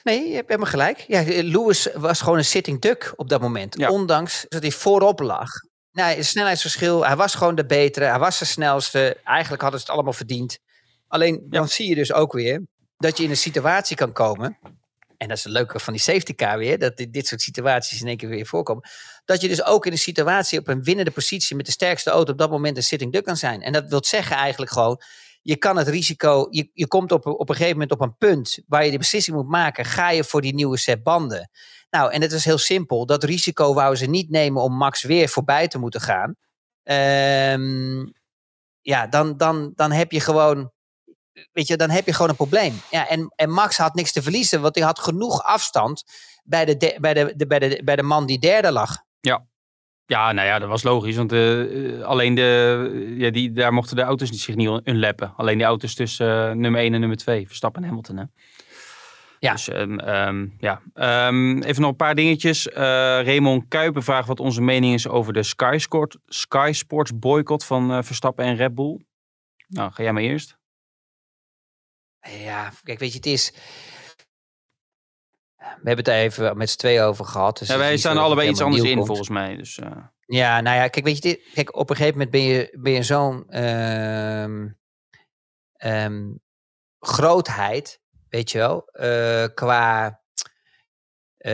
Nee, je hebt helemaal gelijk. Ja, Lewis was gewoon een sitting duck op dat moment. Ja. Ondanks dat hij voorop lag. Nou, het snelheidsverschil, hij was gewoon de betere. Hij was de snelste. Eigenlijk hadden ze het allemaal verdiend. Alleen dan zie je dus ook weer dat je in een situatie kan komen. En dat is het leuke van die safety car weer. Dat dit soort situaties in één keer weer voorkomen. Dat je dus ook in een situatie op een winnende positie met de sterkste auto op dat moment een sitting duck kan zijn. En dat wil zeggen eigenlijk gewoon je kan het risico, je, je komt op, op een gegeven moment op een punt waar je de beslissing moet maken, ga je voor die nieuwe set banden? Nou, en het is heel simpel. Dat risico wouden ze niet nemen om Max weer voorbij te moeten gaan. Ehm, ja, dan, dan, dan heb je gewoon, weet je, dan heb je gewoon een probleem. Ja, en, en Max had niks te verliezen, want hij had genoeg afstand bij de, de- bij de, de, bij de, bij de man die derde lag. Ja, nou ja, dat was logisch. Want eh, eh, alleen de, ja, die, daar mochten de auto's niet zich niet unlappen. Alleen die auto's tussen eh, nummer 1 en nummer 2. Verstappen en Hamilton. Hè? Ja. Dus ehm, ehm, ja. Ehm, even nog een paar dingetjes. Eh Raymond Kuiper vraagt wat onze mening is over de Sky, Sport, Sky Sports boycott van Verstappen en Red Bull. Nou, ga jij maar eerst. Ja, kijk, weet je, het is. We hebben het even met z'n tweeën over gehad. Dus Ja, wij staan allebei iets anders in, komt. volgens mij. Dus, eh, Ja, nou ja, kijk, weet je, dit, kijk, op een gegeven moment ben je, ben je zo'n ehm, ehm, grootheid, weet je wel, eh, qua. eh,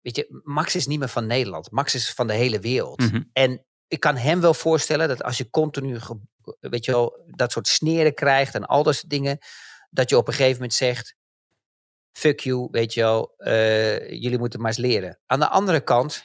weet je, Max is niet meer van Nederland. Max is van de hele wereld. mhm. En ik kan hem wel voorstellen dat als je continu, weet je wel, dat soort sneren krijgt en al dat soort dingen, dat je op een gegeven moment zegt, fuck you, weet je wel, eh, jullie moeten maar eens leren. Aan de andere kant,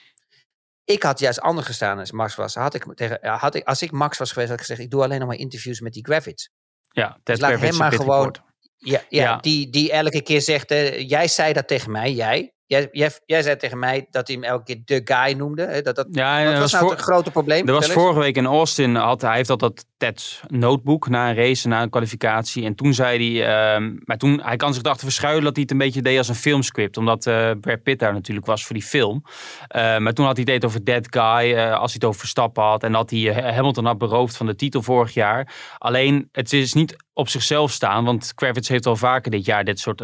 ik had juist anders gestaan als Max was. Had ik tegen, had ik, als ik Max was geweest, had ik gezegd, ik doe alleen nog maar interviews met die Gravitz. Ja, Dus laat hem maar gewoon-. Ja, ja, Ja. Die, die elke keer zegt, eh, jij zei dat tegen mij, jij. Jij, jij. jij zei tegen mij dat hij hem elke keer de guy noemde. Hè, dat, dat, Ja, er was was nou voor- het grote probleem? Er was vorige week in Austin, had, hij heeft altijd dat Ted notebook na een race, na een kwalificatie. En toen zei hij, ehm, maar toen, hij kan zich erachter verschuilen dat hij het een beetje deed als een filmscript. Omdat eh Brad Pitt daar natuurlijk was voor die film. Eh, maar toen had hij het over Dead Guy, eh, als hij het over Verstappen had. En dat hij Hamilton had beroofd van de titel vorig jaar. Alleen, het is niet op zichzelf staan. Want Kravitz heeft al vaker dit jaar dit soort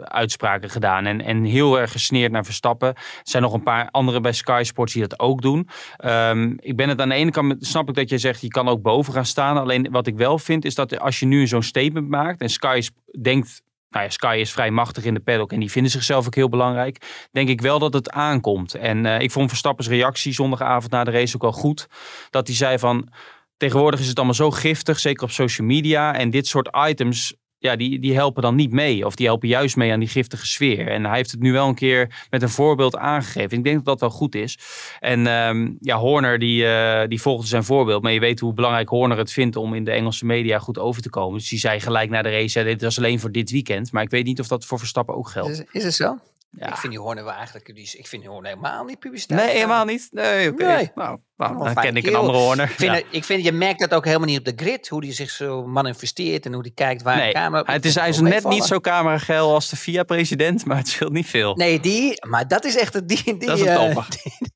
uitspraken gedaan. En, en heel erg gesneerd naar Verstappen. Er zijn nog een paar anderen bij Sky Sports die dat ook doen. Ehm, ik ben het aan de ene kant, snap ik dat je zegt, je kan ook boven gaan staan. Alleen wat ik wel vind, is dat als je nu zo'n statement maakt en Sky denkt nou ja, Sky is vrij machtig in de paddock en die vinden zichzelf ook heel belangrijk. Denk ik wel dat het aankomt. En ik vond Verstappen's reactie zondagavond na de race ook wel goed. Dat hij zei van, tegenwoordig is het allemaal zo giftig, zeker op social media. En dit soort items ja, die, die helpen dan niet mee. Of die helpen juist mee aan die giftige sfeer. En hij heeft het nu wel een keer met een voorbeeld aangegeven. Ik denk dat dat wel goed is. En ehm, ja, Horner die, uh, die volgde zijn voorbeeld. Maar je weet hoe belangrijk Horner het vindt om in de Engelse media goed over te komen. Dus die zei gelijk na de race, dit was alleen voor dit weekend. Maar ik weet niet of dat voor Verstappen ook geldt. Is, is het zo? Ja. Ik vind die Horner wel eigenlijk, die, ik vind die Horner helemaal niet publiciteit. Nee, helemaal niet. Nee, oké. Okay. Nee. Nou, nou dan ken ik een andere Horner. Ik vind, Ja. het- ik vind, je merkt dat ook helemaal niet op de grid, hoe die zich zo manifesteert en hoe die kijkt waar Nee, de camera... het is, hij is net niet zo camerageil als de VIA-president, maar het scheelt niet veel. Nee, die, maar dat is echt het- die, die, Dat is een eh, topper.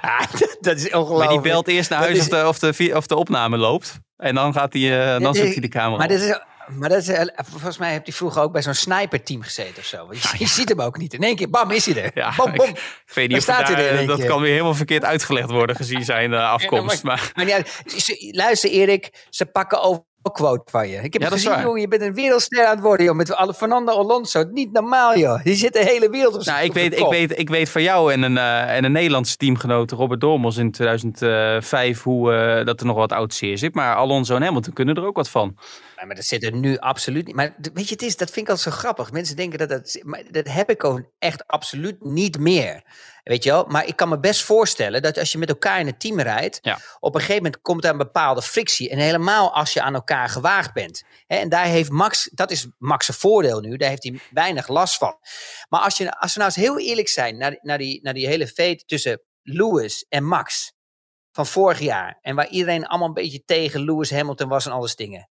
Ah, dat, is Maar ongelooflijk. die belt eerst naar huis is- of de, of, de, vi- of de opname loopt. En dan, gaat hij, eh, dan zet hij de camera Maar op. dat is, maar dat is, eh, volgens mij heeft hij vroeger ook bij zo'n sniperteam gezeten of zo. Je, je ziet hem ook niet. In één keer, bam, is hij er. Ja, bom, bom. Ik weet niet of Daar staat hij er één dat keer. kan weer helemaal verkeerd uitgelegd worden gezien zijn eh, afkomst. Maar Maar. Ze- Luister Erik, ze pakken over een quote van je. Ik heb Ja, gezien, jongen, je bent een wereldster aan het worden, joh. Met alle Fernando Alonso. Niet normaal, joh. Die zit de hele wereld op nou, ik, weet, ik, weet, ik weet van jou en een, eh, en een Nederlandse teamgenoot, Robert Dormels in 2005, hoe, eh, dat er nog wat oud zeer zit. Maar Alonso en Hamilton kunnen er ook wat van. Maar dat zit er nu absoluut niet. Maar weet je, het is, dat vind ik altijd zo grappig. Mensen denken dat dat... Maar dat heb ik ook echt absoluut niet meer. Weet je wel? Maar ik kan me best voorstellen dat als je met elkaar in een team rijdt... Ja. op een gegeven moment komt er een bepaalde frictie. En helemaal als je aan elkaar gewaagd bent. Hè, en daar heeft Max... Dat is Max' voordeel nu. Daar heeft hij weinig last van. Maar als, je, als we nou eens heel eerlijk zijn... naar, naar, die, naar die hele feit tussen Lewis en Max... van vorig jaar... en waar iedereen allemaal een beetje tegen Lewis Hamilton was en alles dingen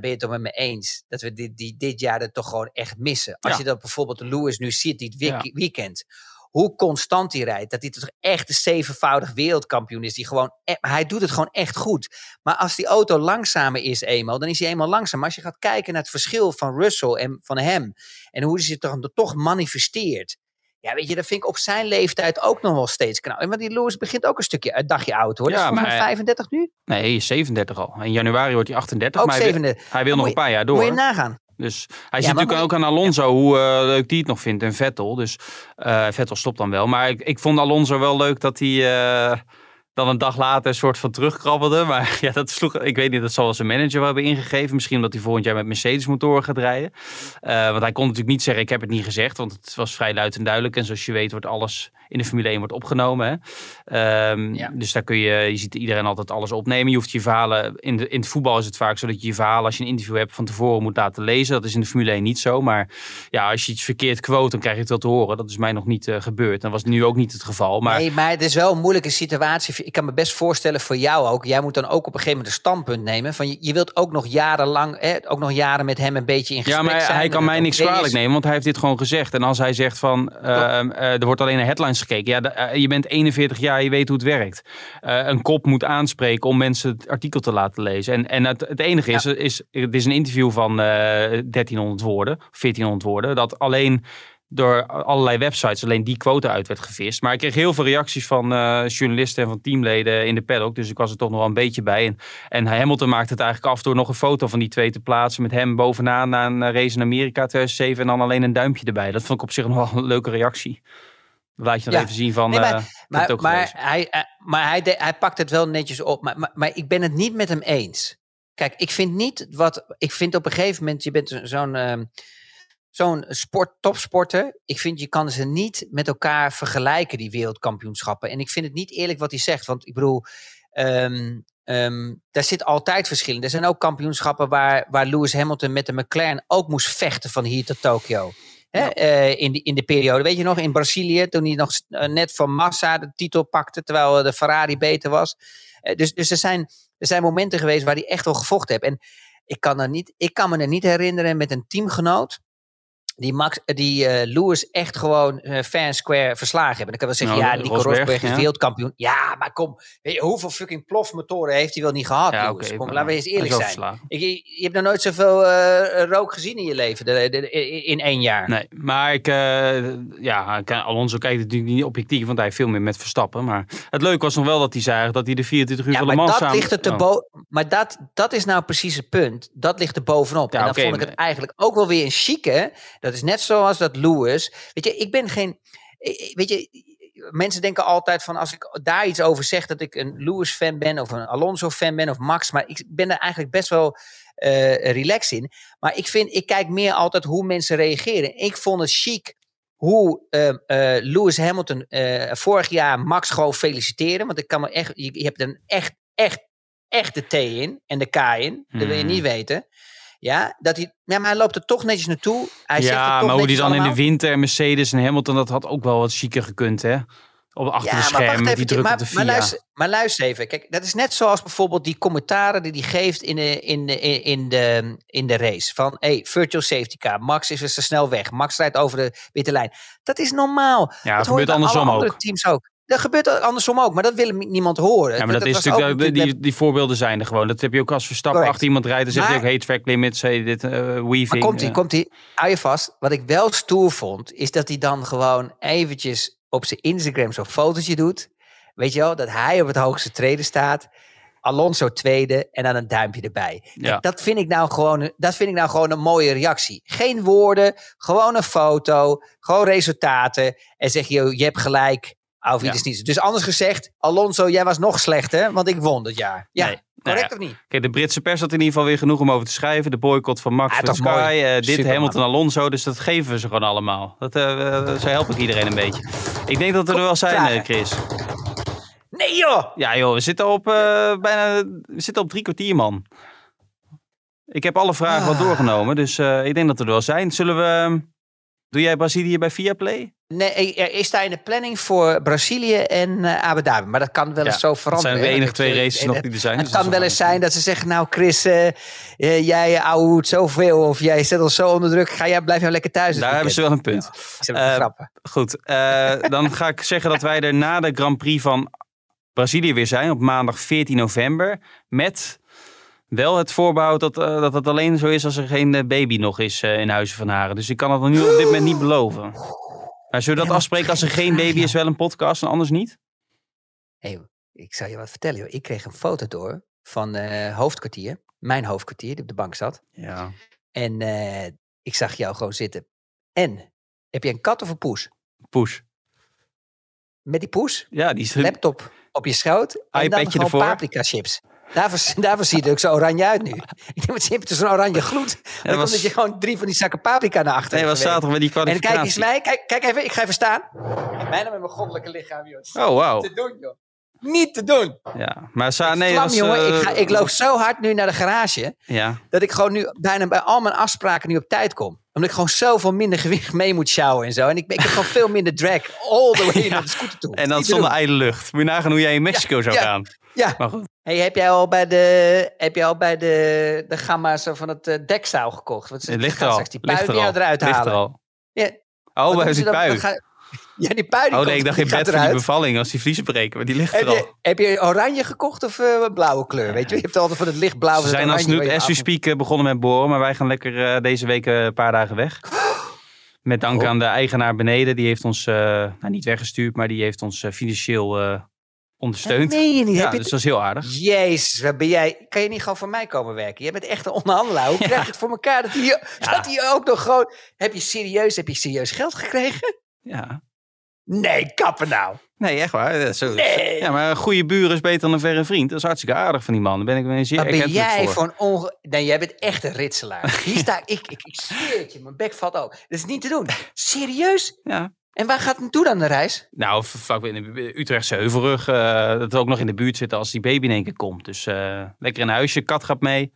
dan ben je het toch met me eens dat we dit, die, dit jaar er toch gewoon echt missen. Als Ja. je dat bijvoorbeeld de Lewis nu ziet, dit week- weekend, hoe constant hij rijdt, dat hij toch echt de zevenvoudig wereldkampioen is, die gewoon, e- hij doet het gewoon echt goed. Maar als die auto langzamer is eenmaal, dan is hij eenmaal langzaam. Maar als je gaat kijken naar het verschil van Russell en van hem, en hoe hij zich toch, toch manifesteert, ja, weet je, dat vind ik op zijn leeftijd ook nog wel steeds knap. En Want die Lewis begint ook een stukje een dagje oud hoor. Ja, is maar- 35 nu? Nee, hij is 37 al. In januari wordt hij 38, Ook maar hij wil, 37. hij wil nog een paar jaar door. Moet je nagaan. Dus hij Ja, ziet maar natuurlijk ook aan Alonso hoe eh, leuk die het nog vindt en Vettel. Dus eh, Vettel stopt dan wel. Maar ik, ik vond Alonso wel leuk dat hij eh, dan een dag later een soort van terugkrabbelde. Maar ja, dat sloeg, ik weet niet, dat zal wel zijn manager wel hebben ingegeven. Misschien omdat hij volgend jaar met Mercedes motoren gaat rijden. Eh, want hij kon natuurlijk niet zeggen, ik heb het niet gezegd. Want het was vrij luid en duidelijk. En zoals je weet wordt alles in de Formule 1 wordt opgenomen. Hè? Ehm, Ja. Dus daar kun je, je ziet iedereen altijd alles opnemen. Je hoeft je verhalen, in, de, in het voetbal is het vaak zo dat je je verhalen, als je een interview hebt, van tevoren moet laten lezen. Dat is in de Formule 1 niet zo. Maar ja, als je iets verkeerd quote, dan krijg je het wel te horen. Dat is mij nog niet eh, gebeurd. Dat was nu ook niet het geval. Maar Nee, maar het is wel een moeilijke situatie. Ik kan me best voorstellen voor jou ook. Jij moet dan ook op een gegeven moment een standpunt nemen. Van je, je wilt ook nog jarenlang, hè, ook nog jaren met hem een beetje in Ja, gesprek maar zijn. hij en kan het mij niks kwalijk nemen, want hij heeft dit gewoon gezegd. En als hij zegt van, ehm, eh, er wordt alleen naar headlines gekeken. Ja, de- eh, je bent 41 jaar, je weet hoe het werkt. Eh, een kop moet aanspreken om mensen het artikel te laten lezen. En, en het, het enige is, is, het is een interview van eh 1300 woorden, 1400 woorden, dat alleen door allerlei websites alleen die quote uit werd gevist. Maar ik kreeg heel veel reacties van eh, journalisten en van teamleden in de paddock. Dus ik was er toch nog wel een beetje bij. En, en Hamilton maakte het eigenlijk af door nog een foto van die twee te plaatsen. Met hem bovenaan na een eh, race in Amerika 2007. En dan alleen een duimpje erbij. Dat vond ik op zich nog wel een leuke reactie. Laat je nog Ja. even zien van... Nee, eh, maar, het maar, maar, hij, eh, maar hij, de- hij pakt het wel netjes op. Maar, maar, maar ik ben het niet met hem eens. Kijk, ik vind niet wat. Ik vind op een gegeven moment, je bent zo- zo'n. ehm, Zo'n sport, topsporter. Ik vind je kan ze niet met elkaar vergelijken, die wereldkampioenschappen. En ik vind het niet eerlijk wat hij zegt. Want ik bedoel, ehm, ehm, daar zit altijd verschil in. Er zijn ook kampioenschappen waar, waar Lewis Hamilton met de McLaren ook moest vechten van hier tot Tokio. Hè, eh, in, die, in de periode. Weet je nog, in Brazilië, toen hij nog eh, net van Massa de titel pakte, terwijl eh, de Ferrari beter was. Dus dus er, zijn, er zijn momenten geweest waar hij echt wel gevochten heeft. En ik kan, er niet, ik kan me er niet herinneren met een teamgenoot die, Max, eh, die eh, Lewis echt gewoon uh, fair square verslagen hebben. Dan kan wel zeggen, Nou, ja, Nico Rosberg, is ja. wereldkampioen. Ja, maar kom, weet je, hoeveel fucking plofmotoren heeft hij wel niet gehad, Ja, Lewis? kom, laten we eens eerlijk zijn. Ik, je, hebt nog nooit zoveel eh, rook gezien in je leven, de, de- de- in één jaar. Nee, maar ik, eh, ja, ik- Alonso kijkt natuurlijk niet objectief, want hij heeft veel meer met Verstappen. Maar het leuke was nog wel dat hij zei dat hij de 24 uur Ja, van Le maar Mans dat samen... ligt er te Oh. bo- Maar dat, dat is nou precies het punt. Dat ligt er bovenop. Ja, en dan vond ik het eigenlijk ook wel weer een chique. Dat is net zoals dat Lewis. Weet je, ik ben geen. Weet je, mensen denken altijd van als ik daar iets over zeg dat ik een Lewis-fan ben of een Alonso-fan ben of Max. Maar ik ben er eigenlijk best wel eh relaxed in. Maar ik vind, ik kijk meer altijd hoe mensen reageren. Ik vond het chic hoe ehm, eh, Lewis Hamilton eh, vorig jaar Max gewoon feliciteren. Want ik kan me echt, je, je hebt er een echt, echt, echt de T in en de K in. Dat wil je Hmm. niet weten. Ja, dat hij, ja, maar hij loopt er toch netjes naartoe. Hij zegt ja, toch maar hoe die dan in de winter Mercedes en Hamilton, dat had ook wel wat chiquer gekund, hè? Op, achter de maar schermen, met die maar, de maar, luister, maar luister even. Kijk, dat is net zoals bijvoorbeeld die commentaren die hij geeft in de, in de, in de, in de race. Van, hey, virtual safety car. Max is dus te snel weg. Max rijdt over de witte lijn. Dat is normaal. ja, dat dat gebeurt andersom andere ook. teams ook. Dat gebeurt andersom ook, maar dat wil niemand horen. Ja, maar dat, is was natuurlijk, ook die, die, voorbeelden zijn er gewoon. Dat heb je ook als Verstappen Correct. achter iemand rijdt. Dan zeg je Maar- ook, hey, track limits, hey, dit, eh weaving. Maar komt eh. komt ie. Hou je vast. Wat ik wel stoer vond, is dat hij dan gewoon eventjes op zijn Instagram zo'n fotootje doet. Weet je wel, dat hij op het hoogste treden staat. Alonso tweede en dan een duimpje erbij. Kijk, Ja. dat, vind ik nou gewoon, dat vind ik nou gewoon een mooie reactie. Geen woorden, gewoon een foto, gewoon resultaten. En zeg je, je hebt gelijk. Ja. niet. Dus anders gezegd, Alonso, jij was nog slechter, want ik won dit jaar. Ja, Nee. Nou correct ja. of niet? Kijk, de Britse pers had in ieder geval weer genoeg om over te schrijven. De boycott van Max van Sky, mooi. eh, dit Super, Hamilton man. Alonso. Dus dat geven we ze gewoon allemaal. Dat, zo help ik iedereen een beetje. Ik denk dat we er wel zijn, eh, Chris. Nee joh! Ja joh, we zitten op eh, bijna we zitten op drie kwartier, man. Ik heb alle vragen wel Ah. doorgenomen, dus ik denk dat we er wel zijn. Zullen we... Doe jij Brazilië bij Viaplay? Nee, er is daar in de planning voor Brazilië en eh, Abu Dhabi. Maar dat kan wel eens Ja, zo Dat veranderen. zijn de enige twee races nog die er zijn. Het dus kan wel eens zijn dat ze zeggen, nou Chris, eh, jij ouwehoed zoveel. Of jij zet ons zo onder druk. Ga jij, blijf nou lekker thuis. Daar hebben ze wel een punt. Ze hebben grappen. Goed, dan ga ik zeggen dat wij er na de Grand Prix van Brazilië weer zijn op maandag 14 november. Met wel het voorbehoud dat, eh, dat het alleen zo is als er geen eh, baby nog is eh, in Huizen van Haren. Dus ik kan het nog nu op dit moment niet beloven. Maar zullen we dat afspreken als er geen baby is, wel een podcast en anders niet? Hey, ik zal je wat vertellen. Joh. Ik kreeg een foto door van eh hoofdkwartier. Mijn hoofdkwartier, die op de bank zat. Ja. En ik zag jou gewoon zitten. En, heb je een kat of een poes? Push. Met die poes? Ja, die is... laptop op je schoot en dan iPadje gewoon ervoor. paprika chips. Daarvoor, daarvoor ziet het ook zo oranje uit nu. Ik denk, wat je hebt zo'n oranje gloed. Dan was- komt dat je gewoon drie van die zakken paprika naar achter Nee, was zaterdag met die En dan kijk eens kwalificatie. mij, kijk, kijk even, ik ga even staan. Bijna met mijn goddelijke lichaam, joh. Oh, wauw. Niet te doen, joh. Niet te doen. Ja, maar Sa nee, Vlam, was, jongen. eh, ik, ga, ik loop zo hard nu naar de garage, Ja, dat ik gewoon nu bijna bij al mijn afspraken nu op tijd kom. Omdat ik gewoon zoveel minder gewicht mee moet sjouwen en zo. En ik, ik heb gewoon veel minder drag all the way naar de scooter toe. en dan zonder ijle lucht. Moet je nagaan hoe jij in Mexico zou ja. gaan. Ja, Maar goed. Hey, heb jij al bij de, heb jij al bij de, de gamma's van het uh, dekzaal gekocht? Want ze Het ligt er al. straks die Ligt pui er al. eruit Ligt er halen. al. Ja, Oh, bij die pui. Ja, die pui die Oh komt, nee, ik dacht in bed voor die bevalling als die vliezen breken. Maar die ligt Heb er al. je, heb je oranje gekocht of uh, blauwe kleur? Weet je, je hebt altijd van het lichtblauw. Ze zijn als nu, as we speak, eh, begonnen met boren. Maar wij gaan lekker eh, deze week eh, een paar dagen weg. Met dank Oh. aan de eigenaar beneden. Die heeft ons, eh, nou niet weggestuurd, maar die heeft ons eh, financieel eh, ondersteund. Nee, je niet. Ja, je dus dat is heel aardig. Jezus, wat ben jij? Kan je niet gewoon voor mij komen werken? Jij bent echt een onderhandelaar. Hoe krijg je het voor elkaar? Dat hij, hij ook nog gewoon... Heb je serieus, heb je serieus geld gekregen? Ja. Nee, kappen nou. Nee, echt waar. Zo, Nee. Ja, maar een goede buur is beter dan een verre vriend. Dat is hartstikke aardig van die man. Daar ben ik wel zeer ben jij voor. een onge... Nee, jij bent echt een ritselaar. Hier sta ik, ik, ik, ik zweer het je, mijn bek valt ook. Dat is niet te doen. Serieus? Ja. En waar gaat het naartoe dan de reis? Nou, vlak in de Utrechtse Heuvelrug. eh, dat we ook nog in de buurt zitten als die baby in één keer komt. Dus eh, lekker in huisje. Kat gaat mee.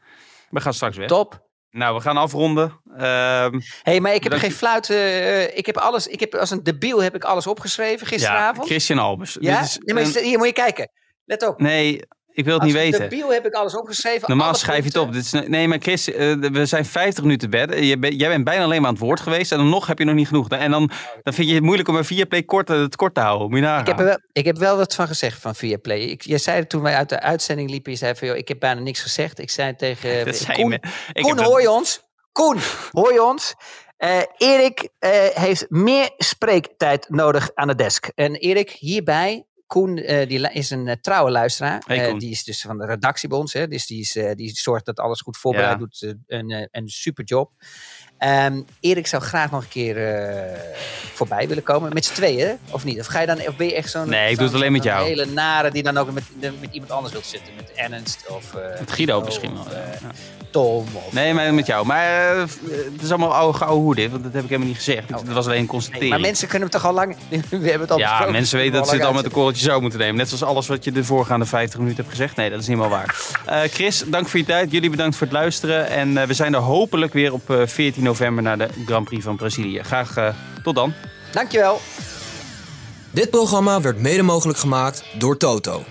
We gaan straks weg. Top. Nou, we gaan afronden. Ehm, Hé, hey, maar ik heb geen fluit. eh, ik heb alles. Ik heb als een debiel heb ik alles opgeschreven ja, gisteravond. Christian Albers. Ja? Dit is nee, maar een- hier moet je kijken. Let op. nee, Ik wil het niet weten. debiel heb ik alles opgeschreven. Normaal schrijf je het op. Dit is, nee, maar Chris, eh, we zijn 50 minuten bed. Jij bent bijna alleen maar aan het woord geweest. En dan nog heb je nog niet genoeg. En dan, dan vind je het moeilijk om een vier play kort, het kort te houden. Moet je nagaan. Ik heb, er wel, ik heb wel wat van gezegd van Viaplay. Ik, jij zei het toen wij uit de uitzending liepen. Je zei van, joh, ik heb bijna niks gezegd. Ik zei tegen... Dat zei je Koen, me. Ik Koen heb dat- hoor je ons? Koen, hoor je ons? Eh, Erik eh, heeft meer spreektijd nodig aan de desk. En Erik, hierbij... Koen eh, die is een eh, trouwe luisteraar. Hey, Eh, die is dus van de redactie bij ons. Hè? Dus die, is, die zorgt dat alles goed voorbereid Ja. doet. een, een super job. Ehm, Erik zou graag nog een keer eh, voorbij willen komen. Met z'n tweeën, of niet? Of, ga je dan, of ben je echt zo'n... Nee, ik doe het alleen met jou. hele nare die dan ook met, met iemand anders wilt zitten. Met Ernst of... eh, Met Guido misschien wel. eh, ja. Tom of... Nee, maar met jou. Maar eh, het is allemaal oude gouden hoe dit. Want dat heb ik helemaal niet gezegd. Het was alleen een constatering. Oh. Nee, maar mensen kunnen hem toch al lang... We hebben het al ja, besproken. mensen weten dat ze het al met een korreltje zo moeten nemen. Net zoals alles wat je de voorgaande 50 minuten hebt gezegd. Nee, dat is niet helemaal waar. Eh, Chris, dank voor je tijd. Jullie bedankt voor het luisteren. En eh, we zijn er hopelijk weer op eh, 14 november naar de Grand Prix van Brazilië. Graag eh, tot dan. Dankjewel. Dit programma werd mede mogelijk gemaakt door Toto.